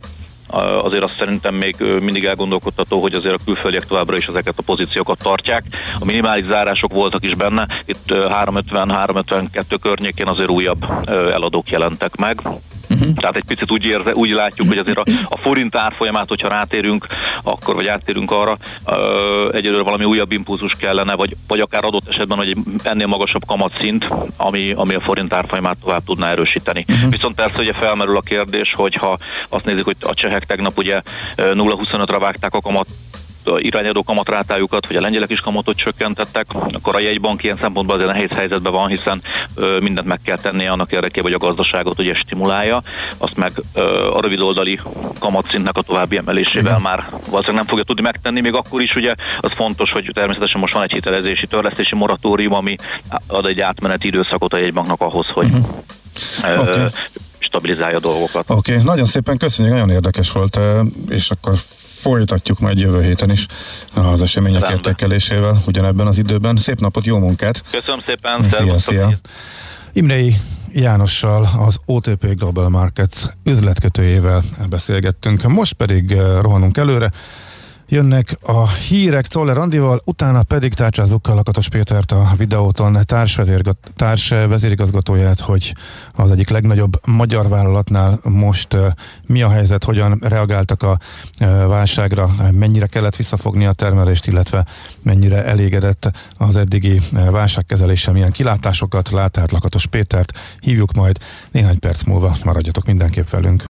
azért azt szerintem még mindig elgondolkodtató, hogy azért a külföldiek továbbra is ezeket a pozíciókat tartják. A minimális zárások voltak is benne, itt 350-352 környékén azért újabb eladók jelentek meg. Uh-huh. Tehát egy picit úgy, érze, úgy látjuk, hogy azért a, a forint árfolyamát, hogyha rátérünk, akkor vagy áttérünk arra, ö, egyelőre valami újabb impulzus kellene, vagy, vagy akár adott esetben, hogy egy ennél magasabb kamatszint, ami, ami a forint árfolyamát tovább tudná erősíteni. Uh-huh. Viszont persze ugye felmerül a kérdés, hogyha azt nézik, hogy a csehek tegnap ugye 0,25-ra vágták a kamat irányadó kamatrátájukat, hogy a lengyelek is kamatot csökkentettek, akkor a jegybank ilyen szempontból azért nehéz helyzetben van, hiszen mindent meg kell tennie annak érdekében, hogy a gazdaságot ugye stimulálja, azt meg a rövidoldali kamatszintnek a további emelésével már valószínűleg nem fogja tudni megtenni, még akkor is ugye az fontos, hogy természetesen most van egy hitelezési törlesztési moratórium, ami ad egy átmeneti időszakot a jegybanknak ahhoz, hogy ö, Oké. stabilizálja a dolgokat. Oké, okay, nagyon szépen köszönjük, nagyon érdekes volt, és akkor folytatjuk majd jövő héten is az események Rendben. értékelésével ugyanebben az időben. Szép napot, jó munkát! Köszönöm szépen, Szia, szia! Imrei Jánossal, az OTP Global Markets üzletkötőjével beszélgettünk. Most pedig eh, rohanunk előre. Jönnek a hírek Czoller Andival, utána pedig tárcsázzuk Lakatos Pétert a videóton társvezérgat- társ vezérigazgatóját, hogy az egyik legnagyobb magyar vállalatnál most eh, mi a helyzet, hogyan reagáltak a eh, válságra, mennyire kellett visszafogni a termelést, illetve mennyire elégedett az eddigi eh, válságkezeléssel, milyen kilátásokat lát, tehát Lakatos Pétert hívjuk majd néhány perc múlva, maradjatok mindenképp velünk.